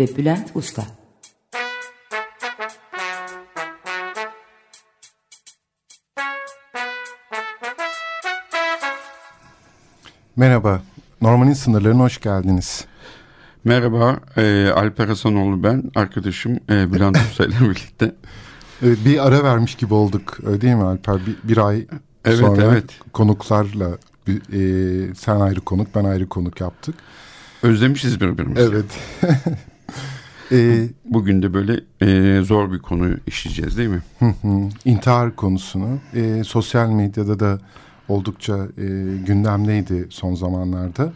ve Bülent Usta. Merhaba, Norman'in sınırlarına hoş geldiniz. Merhaba, e, Alper Hasanoğlu ben, arkadaşım e, Bülent Usta ile birlikte. Evet, bir ara vermiş gibi olduk, öyle değil mi Alper? Bir, bir ay evet, sonra evet. konuklarla, bir, e, sen ayrı konuk, ben ayrı konuk yaptık. Özlemişiz birbirimizi. Evet. e, Bugün de böyle e, zor bir konuyu işleyeceğiz değil mi? hı hı, intihar konusunu e, sosyal medyada da oldukça e, gündemdeydi son zamanlarda.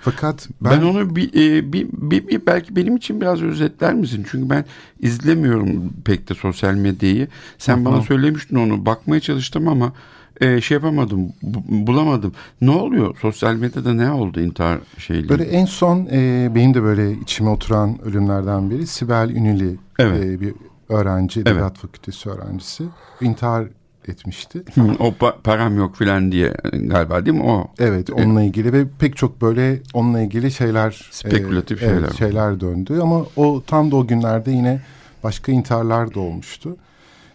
Fakat ben, Ben, onu bir, e, bir, bir, bir belki benim için biraz özetler misin? Çünkü ben izlemiyorum pek de sosyal medyayı. Sen Hı hı. bana söylemiştin onu. Bakmaya çalıştım ama e, şey yapamadım, bu- bulamadım. Ne oluyor? Sosyal medyada ne oldu intihar şeyle? böyle en son e, benim de böyle içime oturan ölümlerden biri Sibel Ünlü Evet. e, bir öğrenci, Evet. Edebiyat Fakültesi öğrencisi intihar etmişti. Hı, o pa- param yok filan diye galiba değil mi o? Evet onunla ilgili ve pek çok böyle onunla ilgili şeyler Spekülatif e, evet, şeyler. şeyler döndü ama o tam da o günlerde yine başka intiharlar da olmuştu.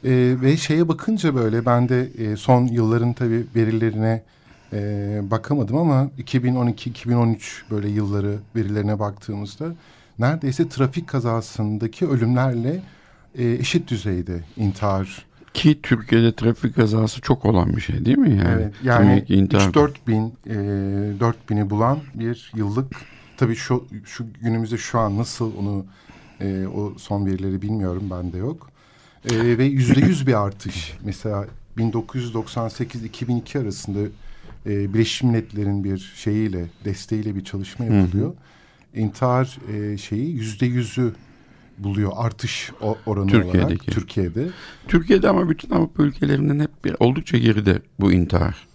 E, ve şeye bakınca böyle ben de e, son yılların tabii verilerine e, bakamadım ama 2012-2013 böyle yılları verilerine baktığımızda neredeyse trafik kazasındaki ölümlerle e, eşit düzeyde intihar Ki Türkiye'de trafik kazası çok olan bir şey değil mi? Yani, Evet yani Demek ki intihar- 3-4 bin, e, 4 bini bulan bir yıllık tabii şu, şu günümüzde şu an nasıl onu e, o son verileri bilmiyorum bende yok. E, ve yüzde yüz bir artış. Mesela 1998-2002 arasında e, Birleşmiş Milletler'in bir şeyiyle desteğiyle bir çalışma yapılıyor. İntihar e, şeyi yüzde yüzü buluyor artış oranı olarak Türkiye'deki. Türkiye'de. Türkiye'de ama bütün Avrupa ülkelerinden hep bir oldukça geride bu intihar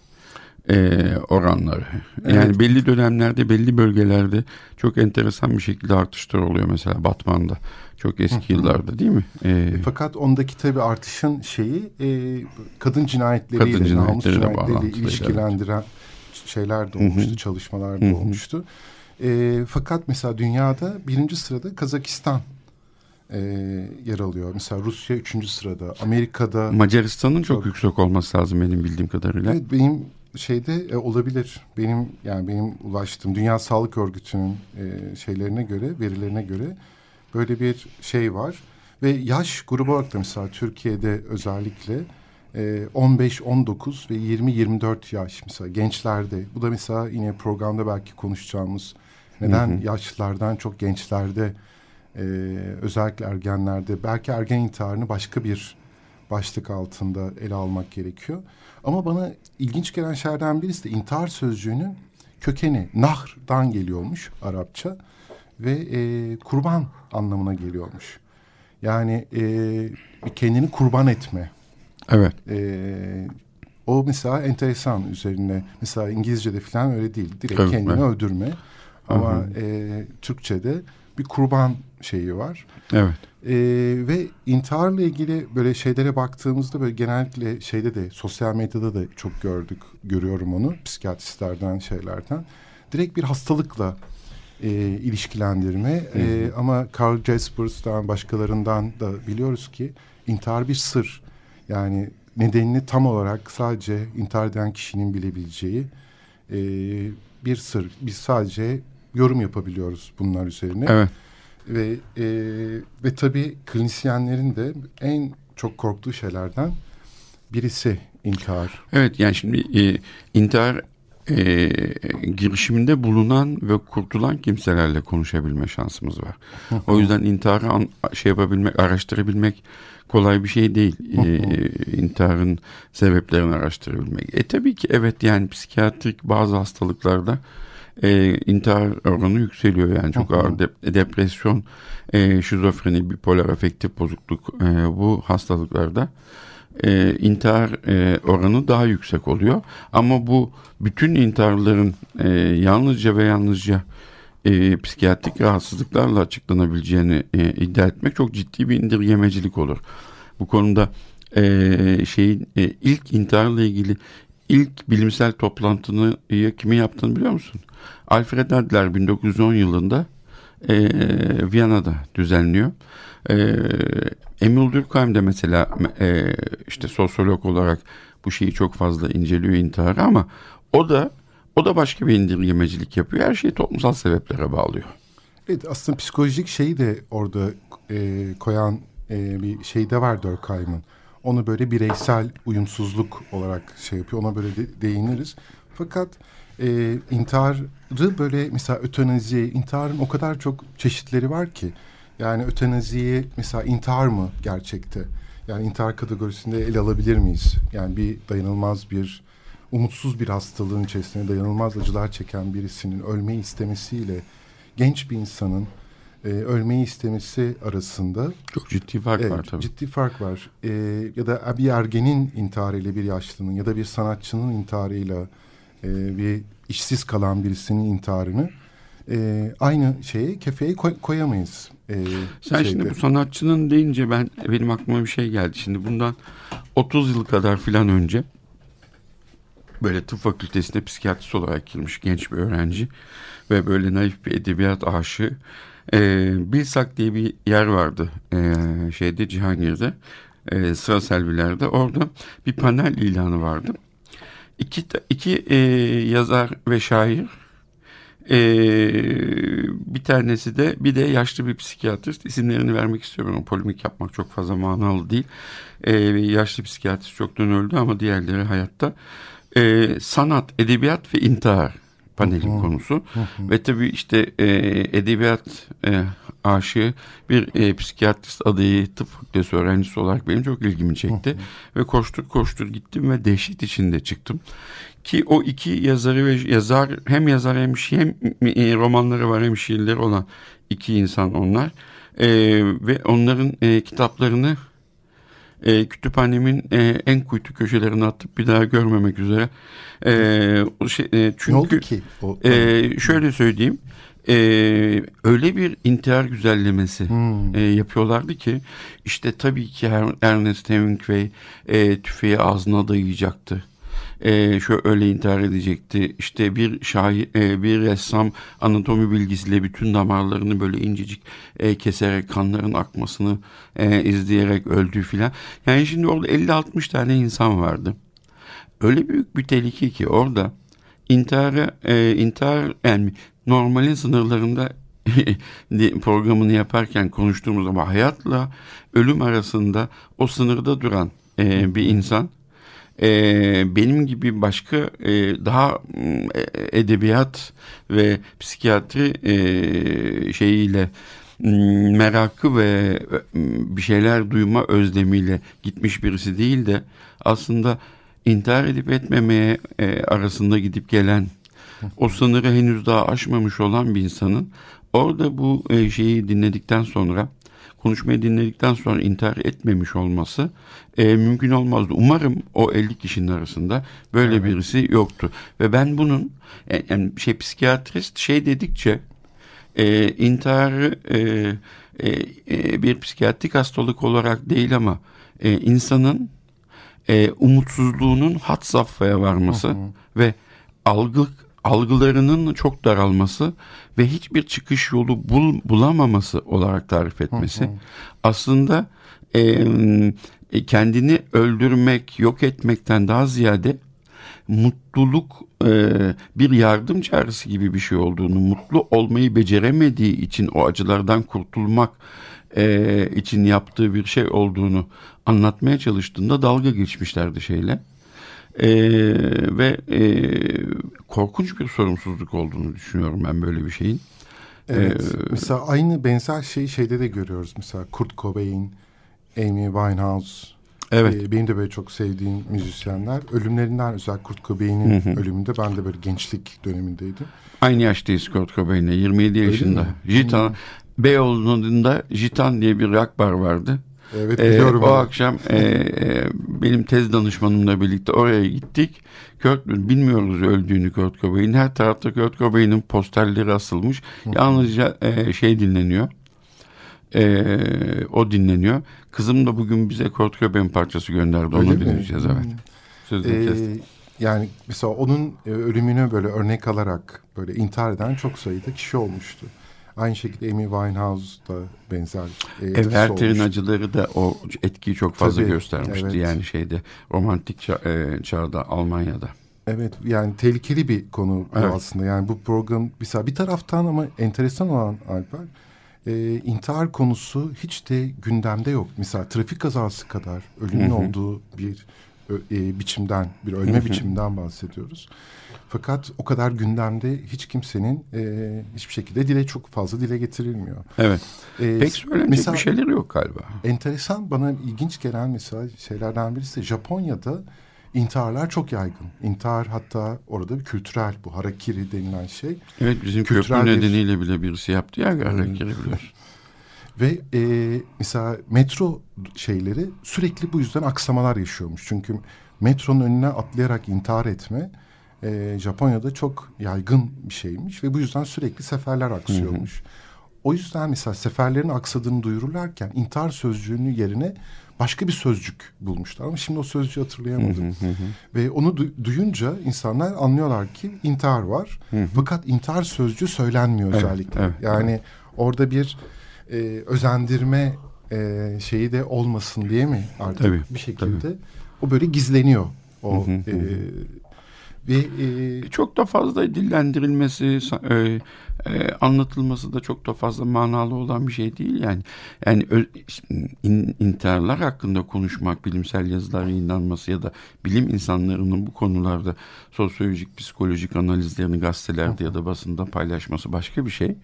e, oranları. Yani Evet. belli dönemlerde belli bölgelerde çok enteresan bir şekilde artışlar oluyor mesela Batman'da. Çok eski yıllarda değil mi? E, E, Fakat ondaki tabii artışın şeyi e, kadın cinayetleriyle, Kadın namus cinayetleriyle cinayetleriyle ilişkilendiren şeyler de olmuştu, çalışmalar da Hı hı. olmuştu. E, fakat mesela dünyada birinci sırada Kazakistan e, yer alıyor. Mesela Rusya üçüncü sırada, Amerika'da... Macaristan'ın çok, Çok. yüksek olması lazım benim bildiğim kadarıyla. Evet, benim şeyde e, olabilir. Benim yani benim ulaştığım Dünya Sağlık Örgütü'nün e, şeylerine göre, verilerine göre böyle bir şey var. Ve yaş grubu olarak da mesela Türkiye'de özellikle e, 15, 19 ve 20, 24 yaş mesela gençlerde. Bu da mesela yine programda belki konuşacağımız neden Hı hı. yaşlılardan çok gençlerde e, özellikle ergenlerde belki ergen intiharını başka bir başlık altında ele almak gerekiyor. Ama bana ilginç gelen şeylerden birisi de intihar sözcüğünün kökeni nahr'dan geliyormuş Arapça ve e, kurban anlamına geliyormuş. Yani e, kendini kurban etme. Evet. E, o mesela enteresan üzerine. Mesela İngilizce'de falan öyle değil. Direkt Evet, kendini evet. öldürme. Ama Hı e, Türkçe'de bir kurban şeyi var. Evet. Ee, ve intiharla ilgili böyle şeylere baktığımızda böyle genellikle şeyde de sosyal medyada da çok gördük, görüyorum onu psikiyatristlerden şeylerden. Direkt bir hastalıkla e, ilişkilendirme E, ama Carl Jaspers'tan başkalarından da biliyoruz ki intihar bir sır. Yani nedenini tam olarak sadece intihar eden kişinin bilebileceği e, bir sır. Biz sadece yorum yapabiliyoruz bunlar üzerine. Evet. Ve e, ve tabii klinisyenlerin de en çok korktuğu şeylerden birisi intihar. Evet yani şimdi e, intihar e, girişiminde bulunan ve kurtulan kimselerle konuşabilme şansımız var. o yüzden intiharı an, şey yapabilmek, araştırabilmek kolay bir şey değil. E, intiharın sebeplerini araştırabilmek. E tabii ki evet yani psikiyatrik bazı hastalıklarda e, intihar oranı yükseliyor yani çok ağır de, depresyon, e, şizofreni, bipolar afektif bozukluk e, bu hastalıklarda e, intihar e, oranı daha yüksek oluyor. Ama bu bütün intiharların e, yalnızca ve yalnızca e, psikiyatrik rahatsızlıklarla açıklanabileceğini e, iddia etmek çok ciddi bir indirgemecilik olur. Bu konuda e, şeyin e, ilk intiharla ilgili ilk bilimsel toplantını kimi yaptığını biliyor musun? Alfred Adler 1910 yılında e, Viyana'da düzenliyor. E, Emil Durkheim de mesela e, işte sosyolog olarak bu şeyi çok fazla inceliyor intiharı ama o da o da başka bir indirgemecilik yapıyor. Her şeyi toplumsal sebeplere bağlıyor. Evet aslında psikolojik şeyi de orada e, koyan e, bir şey de var Durkheim'ın. Onu böyle bireysel uyumsuzluk olarak şey yapıyor. Ona böyle de, değiniriz. Fakat e, intiharı böyle mesela ötenazi, intiharın o kadar çok çeşitleri var ki. Yani ötenaziyi mesela intihar mı gerçekte? Yani intihar kategorisinde ele alabilir miyiz? Yani bir dayanılmaz bir, umutsuz bir hastalığın içerisinde dayanılmaz acılar çeken birisinin ölmeyi istemesiyle genç bir insanın e, ölmeyi istemesi arasında çok ciddi fark evet, var tabii. Ciddi fark var. E, ya da bir ergenin intiharıyla bir yaşlının ya da bir sanatçının intiharıyla e, bir işsiz kalan birisinin intiharını e, aynı şeye kefeye koy, koyamayız. E, Sen şeyde. şimdi bu sanatçının deyince ben benim aklıma bir şey geldi. Şimdi bundan 30 yıl kadar filan önce böyle tıp fakültesinde psikiyatrist olarak girmiş genç bir öğrenci ve böyle naif bir edebiyat aşığı. E, Bilsak diye bir yer vardı e, şeyde Cihangir'de e, sıra selvilerde orada bir panel ilanı vardı. İki, iki e, yazar ve şair e, bir tanesi de bir de yaşlı bir psikiyatrist isimlerini vermek istiyorum. Polemik yapmak çok fazla manalı değil. E, yaşlı psikiyatrist çoktan öldü ama diğerleri hayatta. E, sanat, edebiyat ve intihar panelin hı konusu. Hı Ve tabii işte e, edebiyat e, aşığı bir e, psikiyatrist adayı tıp fakültesi öğrencisi olarak benim çok ilgimi çekti. Ve koştur koştur gittim ve dehşet içinde çıktım. Ki o iki yazarı ve yazar hem yazar hem şiir, hem e, romanları var hem şiirleri olan iki insan onlar. E, ve onların e, kitaplarını e, kütüphanemin e, en kuytu köşelerine atıp bir daha görmemek üzere. E, şey, e, çünkü, ne oldu ki? O, e, şöyle söyleyeyim. E, öyle bir intihar güzellemesi hmm. e, yapıyorlardı ki işte tabii ki Ernest Hemingway e, tüfeği ağzına dayayacaktı e, şu öyle intihar edecekti. İşte bir şair, e, bir ressam anatomi bilgisiyle bütün damarlarını böyle incecik e, keserek kanların akmasını e, izleyerek öldü filan. Yani şimdi orada 50-60 tane insan vardı. Öyle büyük bir tehlike ki orada intihara, e, intihar yani normalin sınırlarında programını yaparken konuştuğumuz ama hayatla ölüm arasında o sınırda duran e, bir insan e, benim gibi başka e, daha e, edebiyat ve psikiyatri e, şeyiyle merakı ve bir şeyler duyma özlemiyle gitmiş birisi değil de aslında intihar edip etmemeye e, arasında gidip gelen o sınırı henüz daha aşmamış olan bir insanın orada bu e, şeyi dinledikten sonra konuşmayı dinledikten sonra intihar etmemiş olması e, mümkün olmazdı. Umarım o 50 kişinin arasında böyle evet. birisi yoktu. Ve ben bunun e, yani şey psikiyatrist şey dedikçe e, intiharı e, e, e, bir psikiyatrik hastalık olarak değil ama e, insanın e, umutsuzluğunun hat safhaya varması hı hı. ve algı algılarının çok daralması ve hiçbir çıkış yolu bul, bulamaması olarak tarif etmesi. Hı hı. Aslında e, kendini öldürmek, yok etmekten daha ziyade mutluluk e, bir yardım çağrısı gibi bir şey olduğunu, mutlu olmayı beceremediği için o acılardan kurtulmak e, için yaptığı bir şey olduğunu anlatmaya çalıştığında dalga geçmişlerdi şeyle. E, ve e, korkunç bir sorumsuzluk olduğunu düşünüyorum ben böyle bir şeyin. Evet. Ee, mesela aynı benzer şeyi şeyde de görüyoruz. Mesela Kurt Cobain, Amy Winehouse. Evet. Ee, benim de böyle çok sevdiğim müzisyenler. Ölümlerinden özel Kurt Cobain'in ölümünde ben de böyle gençlik dönemindeydim. Aynı yaştayız Kurt Cobain'le 27 yaşında. mi? Jitan, Beyoğlu'nda Jitan diye bir rock bar vardı. Evet Ee, biliyorum. o onu. akşam e, e, benim tez danışmanımla birlikte oraya gittik. Kurt, bilmiyoruz öldüğünü Kurt Cobain. Her tarafta Kurt Cobain'in posterleri asılmış. Yalnızca e, şey dinleniyor. E, o dinleniyor. Kızım da bugün bize Kurt Cobain parçası gönderdi. Öyle Onu mi? dinleyeceğiz evet. Hmm. Sözünü Ee, kestim. yani mesela onun e, ölümünü böyle örnek alarak böyle intihar eden çok sayıda kişi olmuştu. Aynı şekilde Amy Winehouse da benzer e, Werther'in acıları da o etkiyi çok fazla Tabii, göstermişti. evet. Yani şeyde romantik ça- e, çağda Almanya'da. Evet yani tehlikeli bir konu Evet. aslında. Yani bu program mesela bir taraftan ama enteresan olan Alper e, intihar konusu hiç de gündemde yok. Mesela trafik kazası kadar ölümün Hı hı. olduğu bir e, biçimden bir ölme biçiminden bahsediyoruz. Fakat o kadar gündemde hiç kimsenin e, hiçbir şekilde dile çok fazla dile getirilmiyor. Evet. E, Pek söylenecek mesela- bir şeyleri yok galiba. Enteresan bana ilginç gelen mesela şeylerden birisi de Japonya'da intiharlar çok yaygın. İntihar hatta orada bir kültürel bu harakiri denilen şey. Evet bizim Kültürel köprü bir- nedeniyle bile birisi yaptı ya hareketi biliyorsun. Ve e, mesela metro şeyleri sürekli bu yüzden aksamalar yaşıyormuş. Çünkü metronun önüne atlayarak intihar etme e, Japonya'da çok yaygın bir şeymiş. Ve bu yüzden sürekli seferler aksıyormuş. O yüzden mesela seferlerin aksadığını duyururlarken intihar sözcüğünün yerine başka bir sözcük bulmuşlar. Ama şimdi o sözcüğü hatırlayamadım. Ve onu du- duyunca insanlar anlıyorlar ki intihar var. Fakat intihar sözcüğü söylenmiyor Evet, özellikle. evet, yani orada bir e, özendirme e, şeyi de olmasın diye mi artık Tabii, bir şekilde o böyle gizleniyor. O Hı hı, e, ve e, Çok da fazla dillendirilmesi, e, e, anlatılması da çok da fazla manalı olan bir şey değil yani. Yani ö- in, intiharlar hakkında konuşmak, bilimsel yazılara inanması ya da bilim insanlarının bu konularda sosyolojik, psikolojik analizlerini gazetelerde ya da basında paylaşması başka bir şey.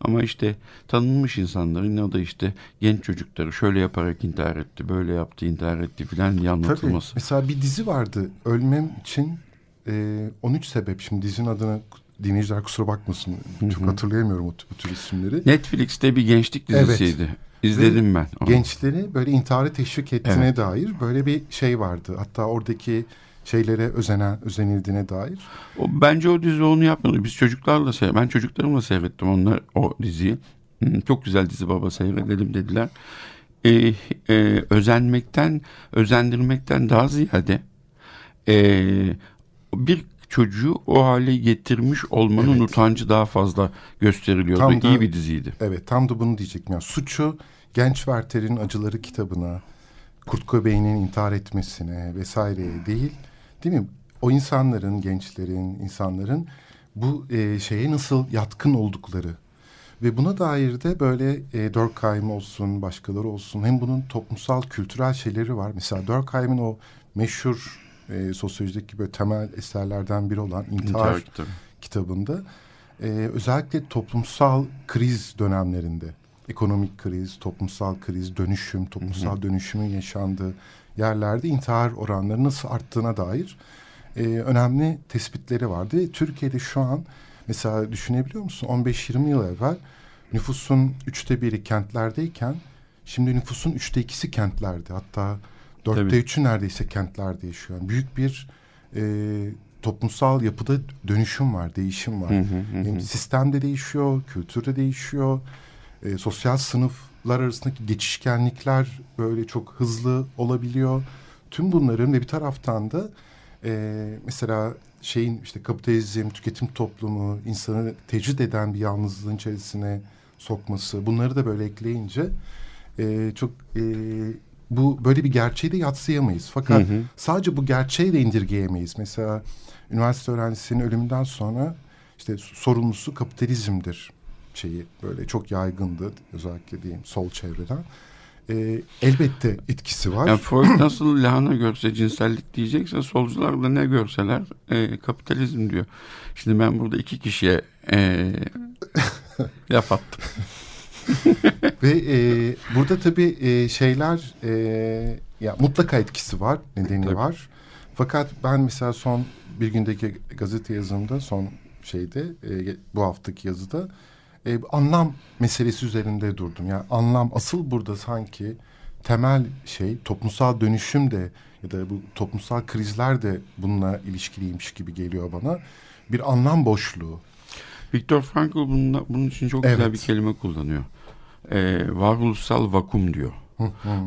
Ama işte tanınmış insanların ya da işte genç çocukları şöyle yaparak intihar etti, böyle yaptı, intihar etti filan diye Tabii. anlatılması. Mesela bir dizi vardı. Ölmem için e, 13 sebep. Şimdi dizinin adını dinleyiciler kusura bakmasın. Çok hatırlayamıyorum o, bu tür isimleri. Netflix'te bir gençlik Evet. dizisiydi. İzledim ben. onu. Gençleri böyle intihara teşvik ettiğine Evet. dair böyle bir şey vardı. Hatta oradaki şeylere özenen, özenildiğine dair. O, bence o dizi onu yapmadı. Biz çocuklarla seyrettik. Ben çocuklarımla seyrettim onlar o diziyi. Çok güzel dizi baba seyredelim dediler. Ee, e, özenmekten, özendirmekten daha ziyade e, bir çocuğu o hale getirmiş olmanın Evet. utancı daha fazla gösteriliyordu. Tam da- İyi bir diziydi. Evet tam da bunu diyecektim. Yani suçu Genç Werther'in Acıları kitabına, Kurt Cobain'in intihar etmesine vesaireye değil. Değil mi? O insanların, gençlerin, insanların bu e, şeye nasıl yatkın oldukları ve buna dair de böyle e, Durkheim olsun, başkaları olsun hem bunun toplumsal, kültürel şeyleri var. Mesela Durkheim'in o meşhur e, sosyolojideki böyle temel eserlerden biri olan İntihar, İntihar kitabı. kitabında e, özellikle toplumsal kriz dönemlerinde ekonomik kriz, toplumsal kriz, dönüşüm, toplumsal dönüşümün yaşandığı yerlerde intihar oranları nasıl arttığına dair e, önemli tespitleri vardı. Ve Türkiye'de şu an mesela düşünebiliyor musun 15-20 yıl evvel nüfusun üçte biri kentlerdeyken şimdi nüfusun üçte ikisi kentlerde hatta dörtte Tabii. üçü neredeyse kentlerde yaşıyor. Yani büyük bir e, toplumsal yapıda dönüşüm var, değişim var. Hı hı hı Hem hı. sistem de değişiyor, değişiyor. E, sosyal sınıflar arasındaki geçişkenlikler böyle çok hızlı olabiliyor. Tüm bunların ve bir taraftan da e, mesela şeyin işte kapitalizm, tüketim toplumu insanı tecrit eden bir yalnızlığın içerisine sokması bunları da böyle ekleyince e, çok e, bu böyle bir gerçeği de yatsıyamayız. Fakat Hı hı. sadece bu gerçeği de indirgeyemeyiz. Mesela üniversite öğrencisinin ölümünden sonra işte sorumlusu kapitalizmdir şeyi böyle çok yaygındı özellikle diyeyim sol çevreden. Ee, elbette etkisi var. Yani Freud nasıl lahana görse cinsellik diyecekse solcular da ne görseler e, kapitalizm diyor. Şimdi ben burada iki kişiye e, laf attım. Ve e, burada tabii e, şeyler e, ya mutlaka etkisi var, nedeni Tabii. var. Fakat ben mesela son bir gündeki gazete yazımda son şeyde e, bu haftaki yazıda e, anlam meselesi üzerinde durdum. Yani anlam asıl burada sanki temel şey toplumsal dönüşüm de ya da bu toplumsal krizler de bununla ilişkiliymiş gibi geliyor bana. Bir anlam boşluğu. Viktor Frankl bununla, bunun için çok güzel Evet. bir kelime kullanıyor. Ee, varoluşsal vakum diyor.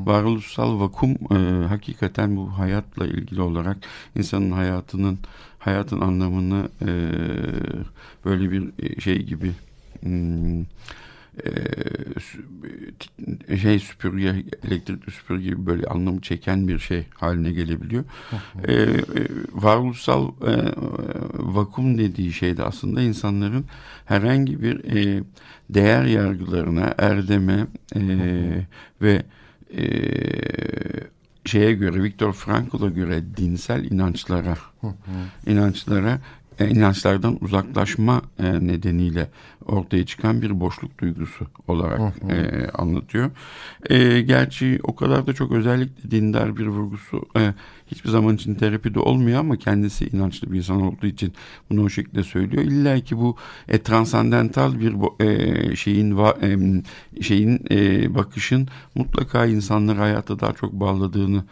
Varoluşsal vakum e, hakikaten bu hayatla ilgili olarak insanın hayatının hayatın anlamını e, böyle bir e, şey gibi hmm, e, şey süpürge elektrikli süpürge gibi böyle anlamı çeken bir şey haline gelebiliyor. E, e, varoluşsal e, vakum dediği şey de aslında insanların herhangi bir e, değer yargılarına, erdeme e, ve e, şeye göre Viktor Frankl'a göre dinsel inançlara inançlara inançlardan uzaklaşma e, nedeniyle ortaya çıkan bir boşluk duygusu olarak e, anlatıyor. E, gerçi o kadar da çok özellikle dindar bir vurgusu e, hiçbir zaman için terapide olmuyor ama kendisi inançlı bir insan olduğu için bunu o şekilde söylüyor. İlla ki bu e, transandental bir e, şeyin va- e, şeyin e, bakışın mutlaka insanları hayata daha çok bağladığını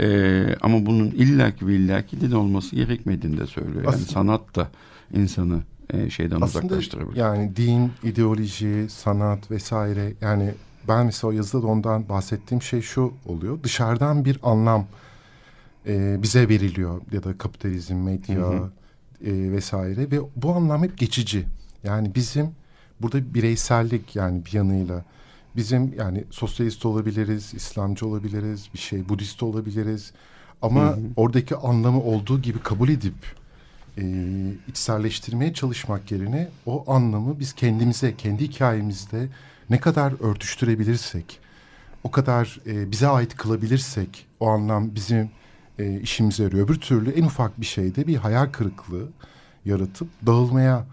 ee, ama bunun illaki ve illaki din olması gerekmediğini de söylüyor. Yani Aslında- sanat da insanı e, şeyden uzaklaştırabilir. yani din, ideoloji, sanat vesaire yani ben mesela o yazıda da ondan bahsettiğim şey şu oluyor. Dışarıdan bir anlam e, bize veriliyor ya da kapitalizm, medya e, vesaire ve bu anlam hep geçici. Yani bizim burada bireysellik yani bir yanıyla bizim yani sosyalist olabiliriz, İslamcı olabiliriz, bir şey Budist olabiliriz. Ama Hı hı. oradaki anlamı olduğu gibi kabul edip e, içselleştirmeye çalışmak yerine o anlamı biz kendimize, kendi hikayemizde ne kadar örtüştürebilirsek, o kadar e, bize ait kılabilirsek o anlam bizim e, işimize yarıyor. Öbür türlü en ufak bir şeyde bir hayal kırıklığı yaratıp dağılmaya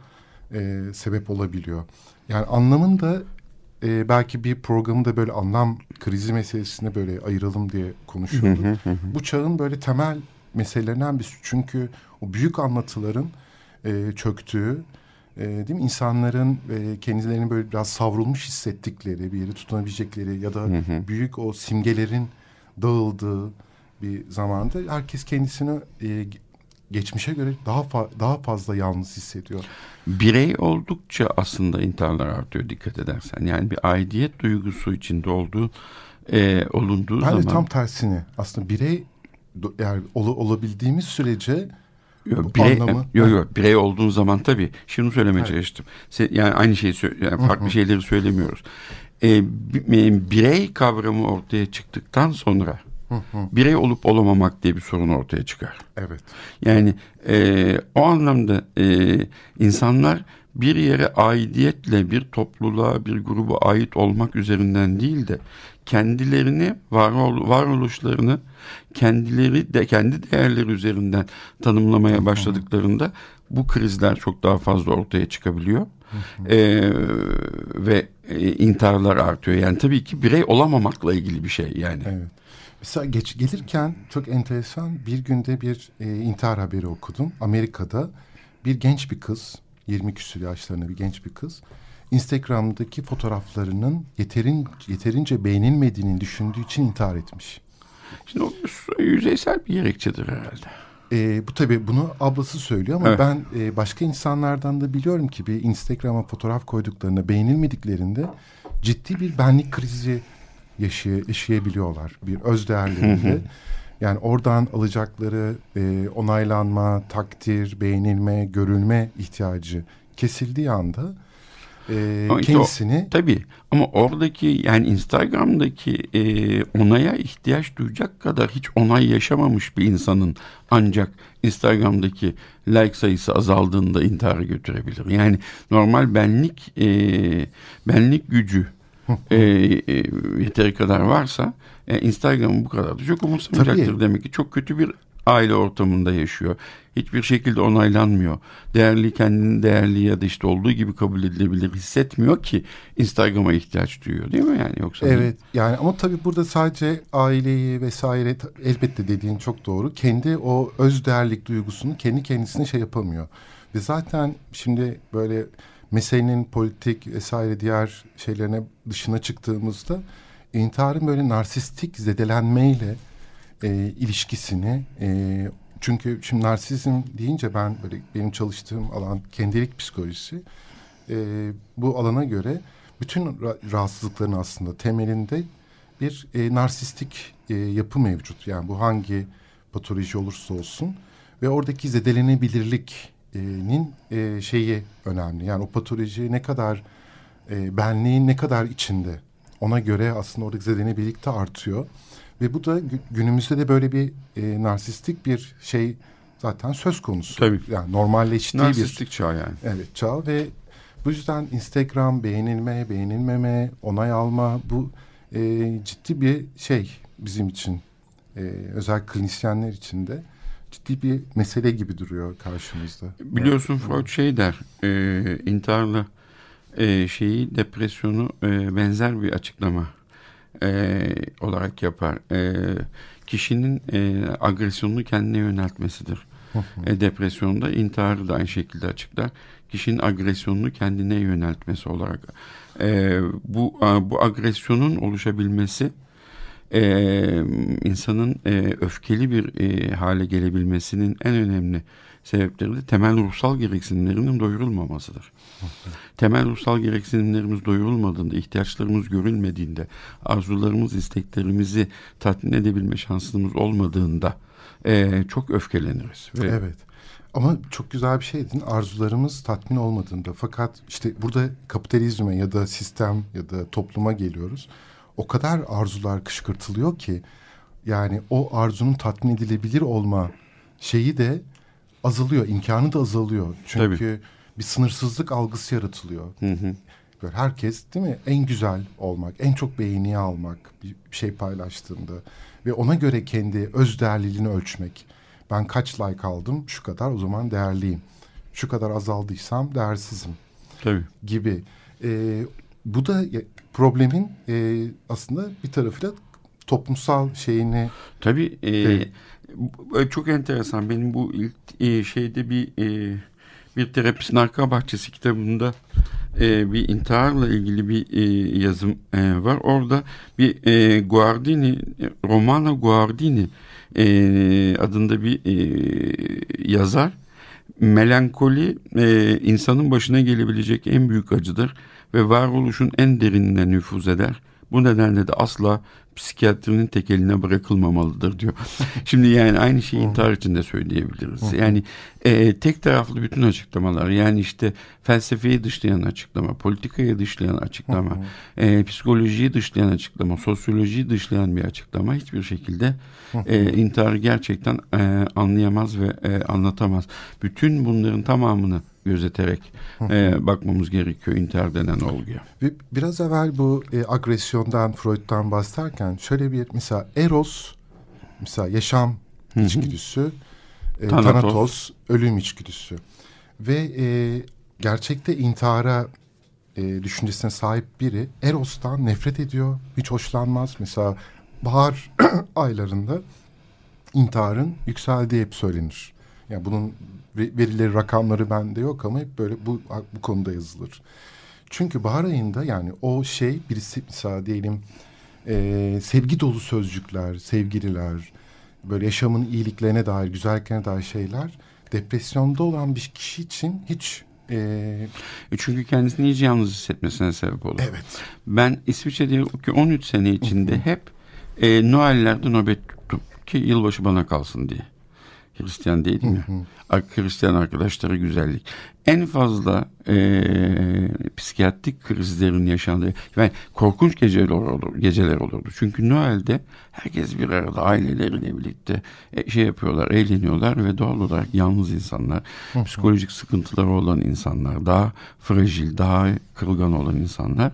e, sebep olabiliyor. Yani anlamın da e, belki bir programda böyle anlam krizi meselesini böyle ayıralım diye konuşuyorduk. Bu çağın böyle temel meselelerinden birisi. Çünkü o büyük anlatıların e, çöktüğü, e, değil mi? İnsanların e, kendilerini böyle biraz savrulmuş hissettikleri, bir yere tutunabilecekleri ya da büyük o simgelerin dağıldığı bir zamanda herkes kendisini e, geçmişe göre daha fa- daha fazla yalnız hissediyor. Birey oldukça aslında intiharlar artıyor dikkat edersen. Yani bir aidiyet duygusu içinde olduğu e, olunduğu Ben zaman de tam tersini aslında birey eğer ol- olabildiğimiz sürece Yo, birey, anlamı- yo, yo, birey olduğun zaman tabii şunu söylemeye Evet. çalıştım. Yani aynı şeyi yani farklı şeyleri söylemiyoruz. E, e, birey kavramı ortaya çıktıktan sonra birey olup olamamak diye bir sorun ortaya çıkar. evet. Yani e, o anlamda e, insanlar bir yere aidiyetle bir topluluğa bir gruba ait olmak üzerinden değil de kendilerini varol, varoluşlarını kendileri de kendi değerleri üzerinden tanımlamaya başladıklarında bu krizler çok daha fazla ortaya çıkabiliyor. E, ve e, intiharlar artıyor. Yani tabii ki birey olamamakla ilgili bir şey yani. Evet. Mesela geç gelirken çok enteresan bir günde bir e, intihar haberi okudum. Amerika'da bir genç bir kız, 20 küsur yaşlarında bir genç bir kız, Instagram'daki fotoğraflarının yeterin, yeterince beğenilmediğini düşündüğü için intihar etmiş. Şimdi o yüzeysel bir gerekçedir herhalde. E, bu tabii bunu ablası söylüyor ama Evet. ben e, başka insanlardan da biliyorum ki bir Instagram'a fotoğraf koyduklarında beğenilmediklerinde ciddi bir benlik krizi yaşay yaşayabiliyorlar. Bir öz değerlerinde. yani oradan alacakları e, onaylanma, takdir, beğenilme, görülme ihtiyacı kesildiği anda e, Ama işte o- kendisini Tabii ama oradaki yani Instagram'daki e, onaya ihtiyaç duyacak kadar hiç onay yaşamamış bir insanın ancak Instagram'daki like sayısı azaldığında intihara götürebilir. Yani normal benlik e, benlik gücü e, e, yeteri kadar varsa e, Instagram'ı bu kadar da çok umursamayacaktır Tabii. demek ki çok kötü bir aile ortamında yaşıyor. Hiçbir şekilde onaylanmıyor. Değerli kendini değerli ya da işte olduğu gibi kabul edilebilir hissetmiyor ki Instagram'a ihtiyaç duyuyor değil mi yani yoksa? Evet yani ama tabii burada sadece aileyi vesaire elbette dediğin çok doğru. Kendi o öz değerlik duygusunu kendi kendisine şey yapamıyor. Ve zaten şimdi böyle meselenin politik vesaire diğer şeylerine dışına çıktığımızda intiharın böyle narsistik zedelenmeyle e, ilişkisini e, çünkü şimdi narsizm deyince ben böyle benim çalıştığım alan kendilik psikolojisi e, bu alana göre bütün ra- rahatsızlıkların aslında temelinde bir e, narsistik e, yapı mevcut. Yani bu hangi patoloji olursa olsun ve oradaki zedelenebilirliknin e, şeyi önemli. Yani o patoloji ne kadar e, benliğin ne kadar içinde ona göre aslında oradaki zedelenebilirlik de artıyor. Ve bu da günümüzde de böyle bir e, narsistik bir şey zaten söz konusu. Tabii. Yani normalleştiği Narsistik bir... çağ yani. Evet çağ ve bu yüzden Instagram beğenilme, beğenilmeme, onay alma bu e, ciddi bir şey bizim için. E, özel klinisyenler için de ciddi bir mesele gibi duruyor karşımızda. Biliyorsun evet. Freud şey der, e, intiharla e, şeyi depresyonu e, benzer bir açıklama e, olarak yapar. E, kişinin e, agresyonunu kendine yöneltmesidir. e, depresyonda intiharı da aynı şekilde açıklar. Kişinin agresyonunu kendine yöneltmesi olarak. E, bu bu agresyonun oluşabilmesi e, insanın e, öfkeli bir e, hale gelebilmesinin en önemli sebepleri de temel ruhsal gereksinimlerinin doyurulmamasıdır. temel ruhsal gereksinimlerimiz doyurulmadığında, ihtiyaçlarımız görülmediğinde, arzularımız, isteklerimizi tatmin edebilme şansımız olmadığında e, çok öfkeleniriz. Ve evet. Ama çok güzel bir şeydin. Arzularımız tatmin olmadığında. Fakat işte burada kapitalizme ya da sistem ya da topluma geliyoruz. O kadar arzular kışkırtılıyor ki yani o arzunun tatmin edilebilir olma şeyi de azalıyor, imkanı da azalıyor. Çünkü Tabii. bir sınırsızlık algısı yaratılıyor. Hı hı. Böyle herkes değil mi en güzel olmak, en çok beğeniye almak bir şey paylaştığında ve ona göre kendi öz değerliliğini ölçmek. Ben kaç like aldım şu kadar o zaman değerliyim. Şu kadar azaldıysam değersizim. Tabii. Gibi. Ee, bu da problemin e, aslında bir tarafıyla toplumsal şeyini... Tabii. E, e, çok enteresan. Benim bu ilk e, şeyde bir e, bir terapistin arka bahçesi kitabında e, bir intiharla ilgili bir e, yazım e, var. Orada bir e, Guardini, Romano Guardini e, adında bir e, yazar. Melankoli e, insanın başına gelebilecek en büyük acıdır ve varoluşun en derinine nüfuz eder. Bu nedenle de asla psikiyatrinin tek eline bırakılmamalıdır diyor. Şimdi yani aynı şeyi intihar için de söyleyebiliriz. Yani e, tek taraflı bütün açıklamalar yani işte felsefeyi dışlayan açıklama, politikayı dışlayan açıklama, e, psikolojiyi dışlayan açıklama, sosyolojiyi dışlayan bir açıklama hiçbir şekilde e, intiharı gerçekten e, anlayamaz ve e, anlatamaz. Bütün bunların tamamını gözeterek e, bakmamız gerekiyor intihar denen olguya. Biraz evvel bu e, agresyondan, Freud'dan bahsederken şöyle bir mesela Eros, mesela yaşam içgüdüsü, e, Thanatos. Thanatos, ölüm içgüdüsü ve e, gerçekte intihara e, düşüncesine sahip biri Eros'tan nefret ediyor, hiç hoşlanmaz. Mesela bahar aylarında intiharın yükseldiği hep söylenir. Yani bunun verileri, rakamları bende yok ama hep böyle bu, bu konuda yazılır. Çünkü bahar ayında yani o şey birisi mesela diyelim e, sevgi dolu sözcükler, sevgililer, böyle yaşamın iyiliklerine dair, güzelliklerine dair şeyler depresyonda olan bir kişi için hiç e, e çünkü kendisini iyice yalnız hissetmesine sebep olur. Evet. Ben İsviçre'de 13 sene içinde hep e, Noel'lerde nöbet tuttum ki yılbaşı bana kalsın diye. Hristiyan değilim ya. Hristiyan arkadaşları güzellik. En fazla e, psikiyatrik krizlerin yaşandığı yani korkunç geceler olur, geceler olurdu. Çünkü Noel'de herkes bir arada aileleriyle birlikte e, şey yapıyorlar, eğleniyorlar ve doğal olarak yalnız insanlar, psikolojik sıkıntıları olan insanlar, daha fragil, daha kırılgan olan insanlar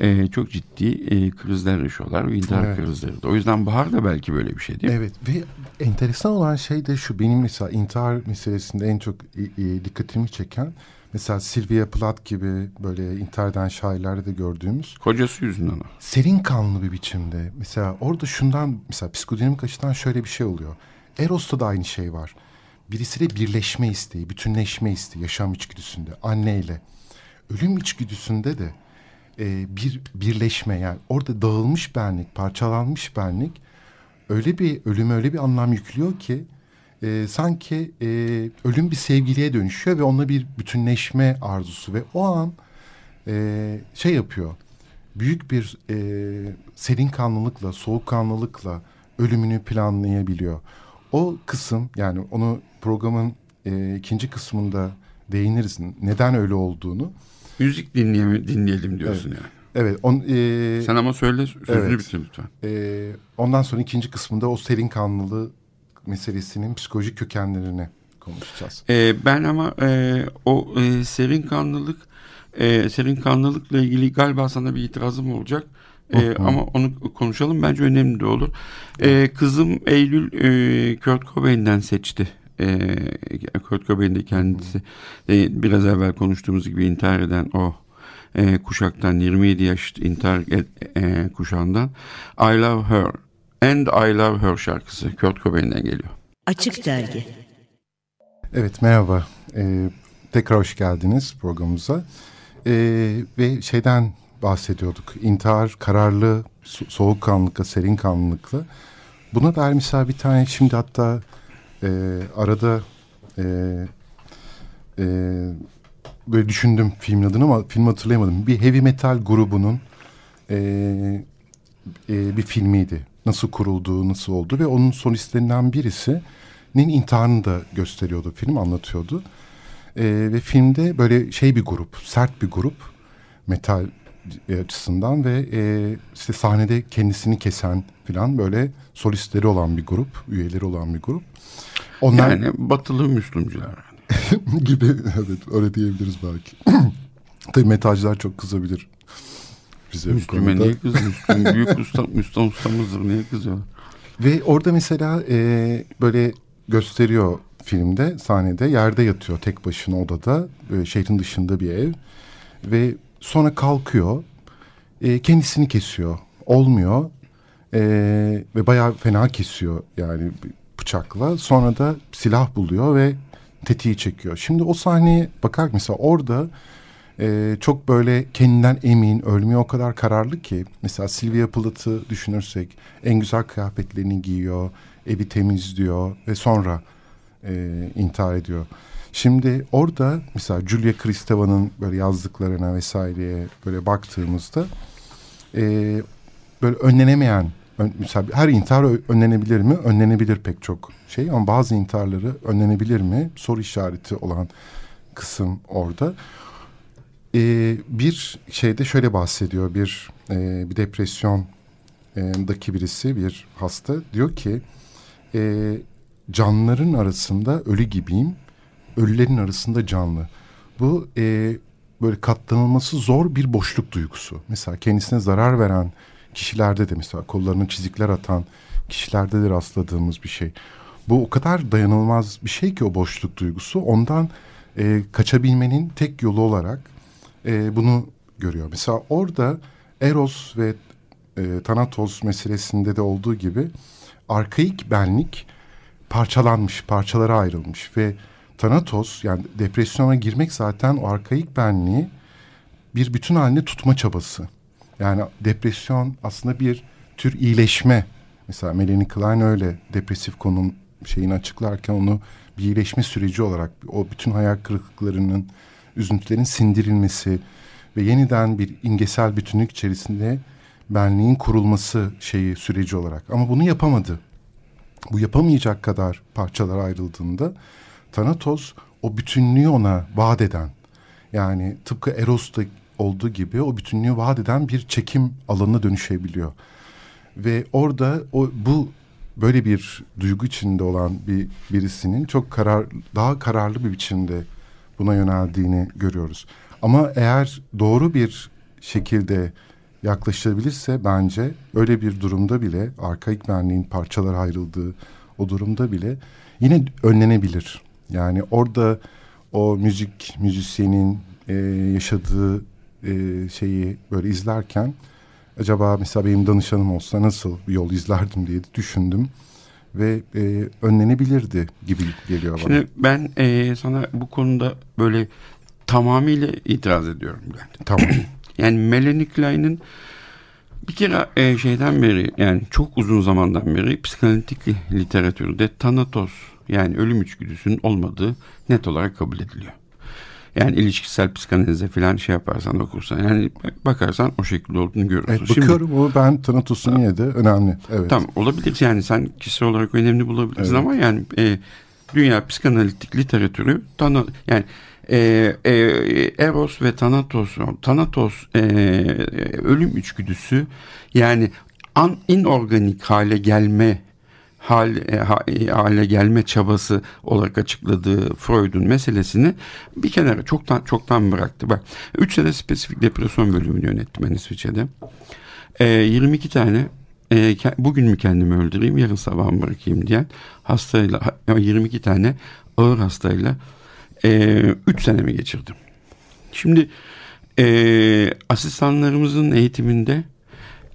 e, çok ciddi e, krizler yaşıyorlar ve intihar Evet. krizleri. O yüzden bahar da belki böyle bir şey değil mi? Evet ve enteresan olan şey de şu benim mesela intihar meselesinde en çok e, e, dikkatimi çeken mesela Sylvia Plath gibi böyle intihar eden şairlerde de gördüğümüz Kocası yüzünden o. serin kanlı bir biçimde. Mesela orada şundan mesela psikodinamik açıdan şöyle bir şey oluyor. Eros'ta da aynı şey var. Birisiyle birleşme isteği, bütünleşme isteği yaşam içgüdüsünde anneyle. Ölüm içgüdüsünde de e, bir birleşme yani orada dağılmış benlik, parçalanmış benlik öyle bir ölüme öyle bir anlam yüklüyor ki e, sanki e, ölüm bir sevgiliye dönüşüyor ve onunla bir bütünleşme arzusu ve o an e, şey yapıyor. Büyük bir e, serin kanlılıkla, soğuk kanlılıkla ölümünü planlayabiliyor. O kısım yani onu programın e, ikinci kısmında değiniriz. Neden öyle olduğunu. Müzik dinleyelim, dinleyelim diyorsun yani. Evet. On, e, Sen ama söyle sözünü Evet. bitir lütfen. e, ondan sonra ikinci kısmında o serin kanlılığı meselesinin psikolojik kökenlerini konuşacağız. Ee, ben ama e, o e, serin kanlılık e, serin kanlılıkla ilgili galiba sana bir itirazım olacak. E, ama onu konuşalım bence önemli de olur. E, kızım Eylül e, Kurt Cobain'den seçti. E, Kurt Cobain de kendisi e, biraz evvel konuştuğumuz gibi intihar eden o e, kuşaktan 27 yaş intihar e, e, kuşağından I Love Her and I Love Her şarkısı Kurt Cobain'den geliyor. Açık Dergi Evet merhaba. Ee, tekrar hoş geldiniz programımıza. Ee, ve şeyden bahsediyorduk. İntihar, kararlı, so- soğukkanlılıkla, serin kanlılıkla. Buna dair mesela bir tane şimdi hatta e, arada e, e, böyle düşündüm filmin adını ama filmi hatırlayamadım. Bir heavy metal grubunun e, e, bir filmiydi. Nasıl kurulduğu, nasıl oldu ve onun solistlerinden birisinin intiharını da gösteriyordu film, anlatıyordu. E, ve filmde böyle şey bir grup, sert bir grup metal açısından ve e, işte sahnede kendisini kesen falan böyle solistleri olan bir grup, üyeleri olan bir grup. Onlar Yani batılı Müslümcüler. gibi evet öyle diyebiliriz belki. Tabii metalciler çok kızabilir bize Müslüme niye kızıyor? Büyük usta, Müslüm ustamızdır niye kızıyor? Ve orada mesela e, böyle gösteriyor filmde sahnede yerde yatıyor tek başına odada böyle şehrin dışında bir ev ve sonra kalkıyor e, kendisini kesiyor olmuyor e, ve bayağı fena kesiyor yani bıçakla sonra da silah buluyor ve tetiği çekiyor. Şimdi o sahneye bakar mesela orada e, çok böyle kendinden emin, ölmeye o kadar kararlı ki. Mesela Sylvia Plath'ı düşünürsek en güzel kıyafetlerini giyiyor, evi temizliyor ve sonra e, intihar ediyor. Şimdi orada mesela Julia Kristeva'nın böyle yazdıklarına vesaireye böyle baktığımızda e, böyle önlenemeyen ön- mesela her intihar önlenebilir mi? Önlenebilir pek çok şey ama bazı intiharları önlenebilir mi? Soru işareti olan kısım orada. Ee, bir şeyde şöyle bahsediyor bir e, bir depresyondaki birisi bir hasta diyor ki e, canlıların arasında ölü gibiyim ölülerin arasında canlı. Bu e, böyle katlanılması zor bir boşluk duygusu. Mesela kendisine zarar veren kişilerde de mesela kollarına çizikler atan kişilerde de rastladığımız bir şey. Bu o kadar dayanılmaz bir şey ki o boşluk duygusu. Ondan e, kaçabilmenin tek yolu olarak e, bunu görüyor. Mesela orada Eros ve e, Thanatos meselesinde de olduğu gibi arkaik benlik parçalanmış, parçalara ayrılmış ve Thanatos yani depresyona girmek zaten o arkaik benliği bir bütün halinde tutma çabası. Yani depresyon aslında bir tür iyileşme. Mesela Melanie Klein öyle depresif konum şeyini açıklarken onu bir iyileşme süreci olarak o bütün hayal kırıklıklarının, üzüntülerin sindirilmesi ve yeniden bir imgesel bütünlük içerisinde benliğin kurulması şeyi süreci olarak. Ama bunu yapamadı. Bu yapamayacak kadar parçalara ayrıldığında Thanatos o bütünlüğü ona vaat eden yani tıpkı Eros'ta olduğu gibi o bütünlüğü vaat eden bir çekim alanına dönüşebiliyor. Ve orada o bu böyle bir duygu içinde olan bir birisinin çok karar daha kararlı bir biçimde buna yöneldiğini görüyoruz. Ama eğer doğru bir şekilde yaklaşılabilirse bence öyle bir durumda bile arkaik benliğin parçalara ayrıldığı o durumda bile yine önlenebilir. Yani orada o müzik müzisyenin e, yaşadığı e, şeyi böyle izlerken acaba mesela benim danışanım olsa nasıl bir yol izlerdim diye düşündüm ve e, önlenebilirdi gibi geliyor bana. Şimdi ben e, sana bu konuda böyle tamamıyla itiraz ediyorum Bülent. Tamam. yani Melanie Klein'in bir kere e, şeyden beri yani çok uzun zamandan beri psikanalitik literatürde Thanatos yani ölüm içgüdüsünün olmadığı net olarak kabul ediliyor. Yani ilişkisel psikanalize falan şey yaparsan okursan yani bakarsan o şekilde olduğunu görürsün. Evet, bakıyorum Şimdi, o ben Tanatos'un yine de önemli. Evet. Tamam olabilir yani sen kişisel olarak önemli bulabilirsin evet. ama yani e, dünya psikanalitik literatürü tana, yani e, e, Eros ve Thanatos Thanatos e, ölüm içgüdüsü yani an inorganik hale gelme hal, e, e, hale gelme çabası olarak açıkladığı Freud'un meselesini bir kenara çoktan çoktan bıraktı. Bak 3 sene spesifik depresyon bölümünü yönettim ben İsviçre'de. E, 22 tane e, bugün mü kendimi öldüreyim yarın sabah mı bırakayım diyen hastayla 22 tane ağır hastayla 3 e, senemi geçirdim. Şimdi e, asistanlarımızın eğitiminde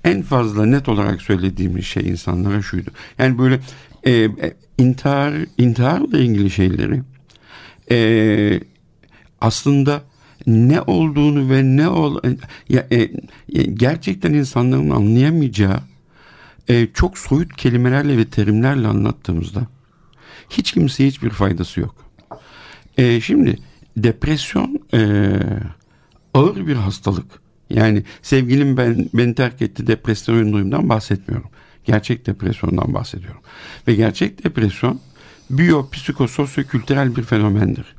en fazla net olarak söylediğimiz şey insanlara şuydu. Yani böyle e, e, intihar intiharla ilgili şeyleri e, aslında ne olduğunu ve ne ol ya, e, gerçekten insanların anlayamayacağı e, çok soyut kelimelerle ve terimlerle anlattığımızda hiç kimseye hiçbir faydası yok. E, şimdi depresyon e, ağır bir hastalık yani sevgilim ben beni terk etti depresyon duyumdan bahsetmiyorum. Gerçek depresyondan bahsediyorum. Ve gerçek depresyon biyo, psikososyo-kültürel bir fenomendir.